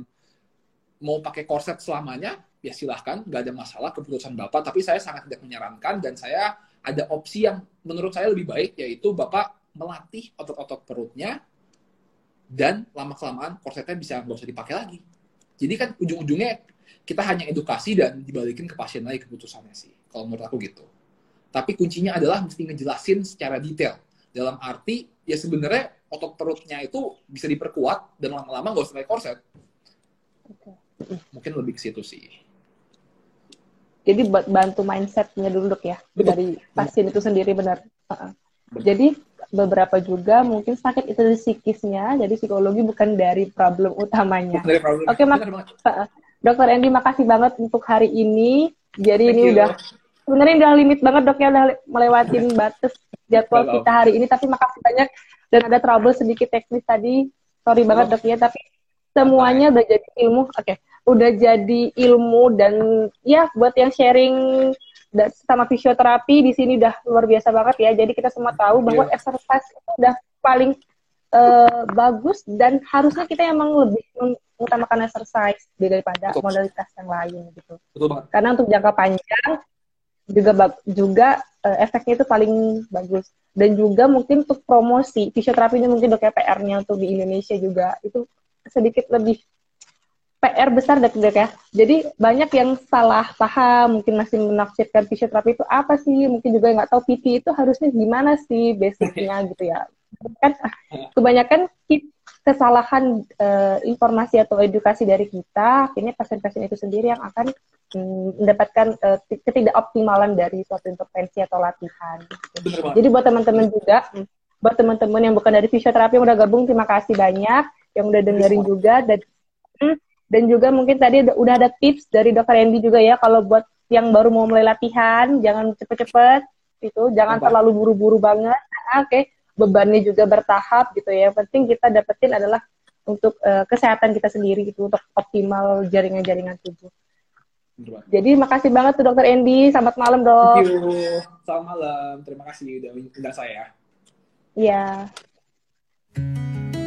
mau pakai korset selamanya, ya silahkan, nggak ada masalah keputusan Bapak, tapi saya sangat tidak menyarankan dan saya ada opsi yang menurut saya lebih baik, yaitu Bapak melatih otot-otot perutnya dan lama-kelamaan korsetnya bisa nggak usah dipakai lagi. Jadi kan ujung-ujungnya kita hanya edukasi dan dibalikin ke pasien lagi keputusannya sih, kalau menurut aku gitu. Tapi kuncinya adalah mesti ngejelasin secara detail. Dalam arti, ya sebenarnya otot perutnya itu bisa diperkuat dan lama-lama nggak usah pakai korset. Mungkin lebih ke situ sih jadi buat bantu mindsetnya dulu dok ya Betul. dari pasien itu sendiri benar uh jadi beberapa juga mungkin sakit itu psikisnya jadi psikologi bukan dari problem utamanya. Oke okay, mak uh, dokter Andy makasih banget untuk hari ini. Jadi Thank ini you. udah sebenarnya udah limit banget dok ya udah melewatin batas jadwal Hello. kita hari ini tapi makasih banyak. Dan ada trouble sedikit teknis tadi. Sorry banget dok ya tapi semuanya udah jadi ilmu. Oke okay udah jadi ilmu dan ya buat yang sharing sama fisioterapi di sini udah luar biasa banget ya. Jadi kita semua tahu bahwa yeah. exercise itu udah paling uh, bagus dan harusnya kita emang lebih mengutamakan exercise daripada Betul. modalitas yang lain gitu. Betul banget. Karena untuk jangka panjang juga juga uh, efeknya itu paling bagus dan juga mungkin untuk promosi fisioterapi ini mungkin dok PR-nya untuk di Indonesia juga itu sedikit lebih PR besar dok ya. Jadi banyak yang salah paham, mungkin masih menafsirkan fisioterapi itu apa sih, mungkin juga nggak tahu PT itu harusnya gimana sih basicnya gitu ya. Kan kebanyakan kesalahan uh, informasi atau edukasi dari kita, akhirnya pasien-pasien itu sendiri yang akan mm, mendapatkan uh, ketidakoptimalan dari suatu intervensi atau latihan. Jadi buat teman-teman juga, buat teman-teman yang bukan dari fisioterapi yang udah gabung, terima kasih banyak yang udah dengerin juga dan hmm, dan juga mungkin tadi udah ada tips dari dokter Andy juga ya kalau buat yang baru mau mulai latihan jangan cepet-cepet itu jangan Apa? terlalu buru-buru banget. Nah, Oke, okay. bebannya juga bertahap gitu ya. Yang penting kita dapetin adalah untuk uh, kesehatan kita sendiri gitu untuk optimal jaringan-jaringan tubuh. Jadi makasih banget tuh dokter Andy. Selamat malam dok. Thank you. Selamat malam. Terima kasih udah undang saya. Iya. Yeah.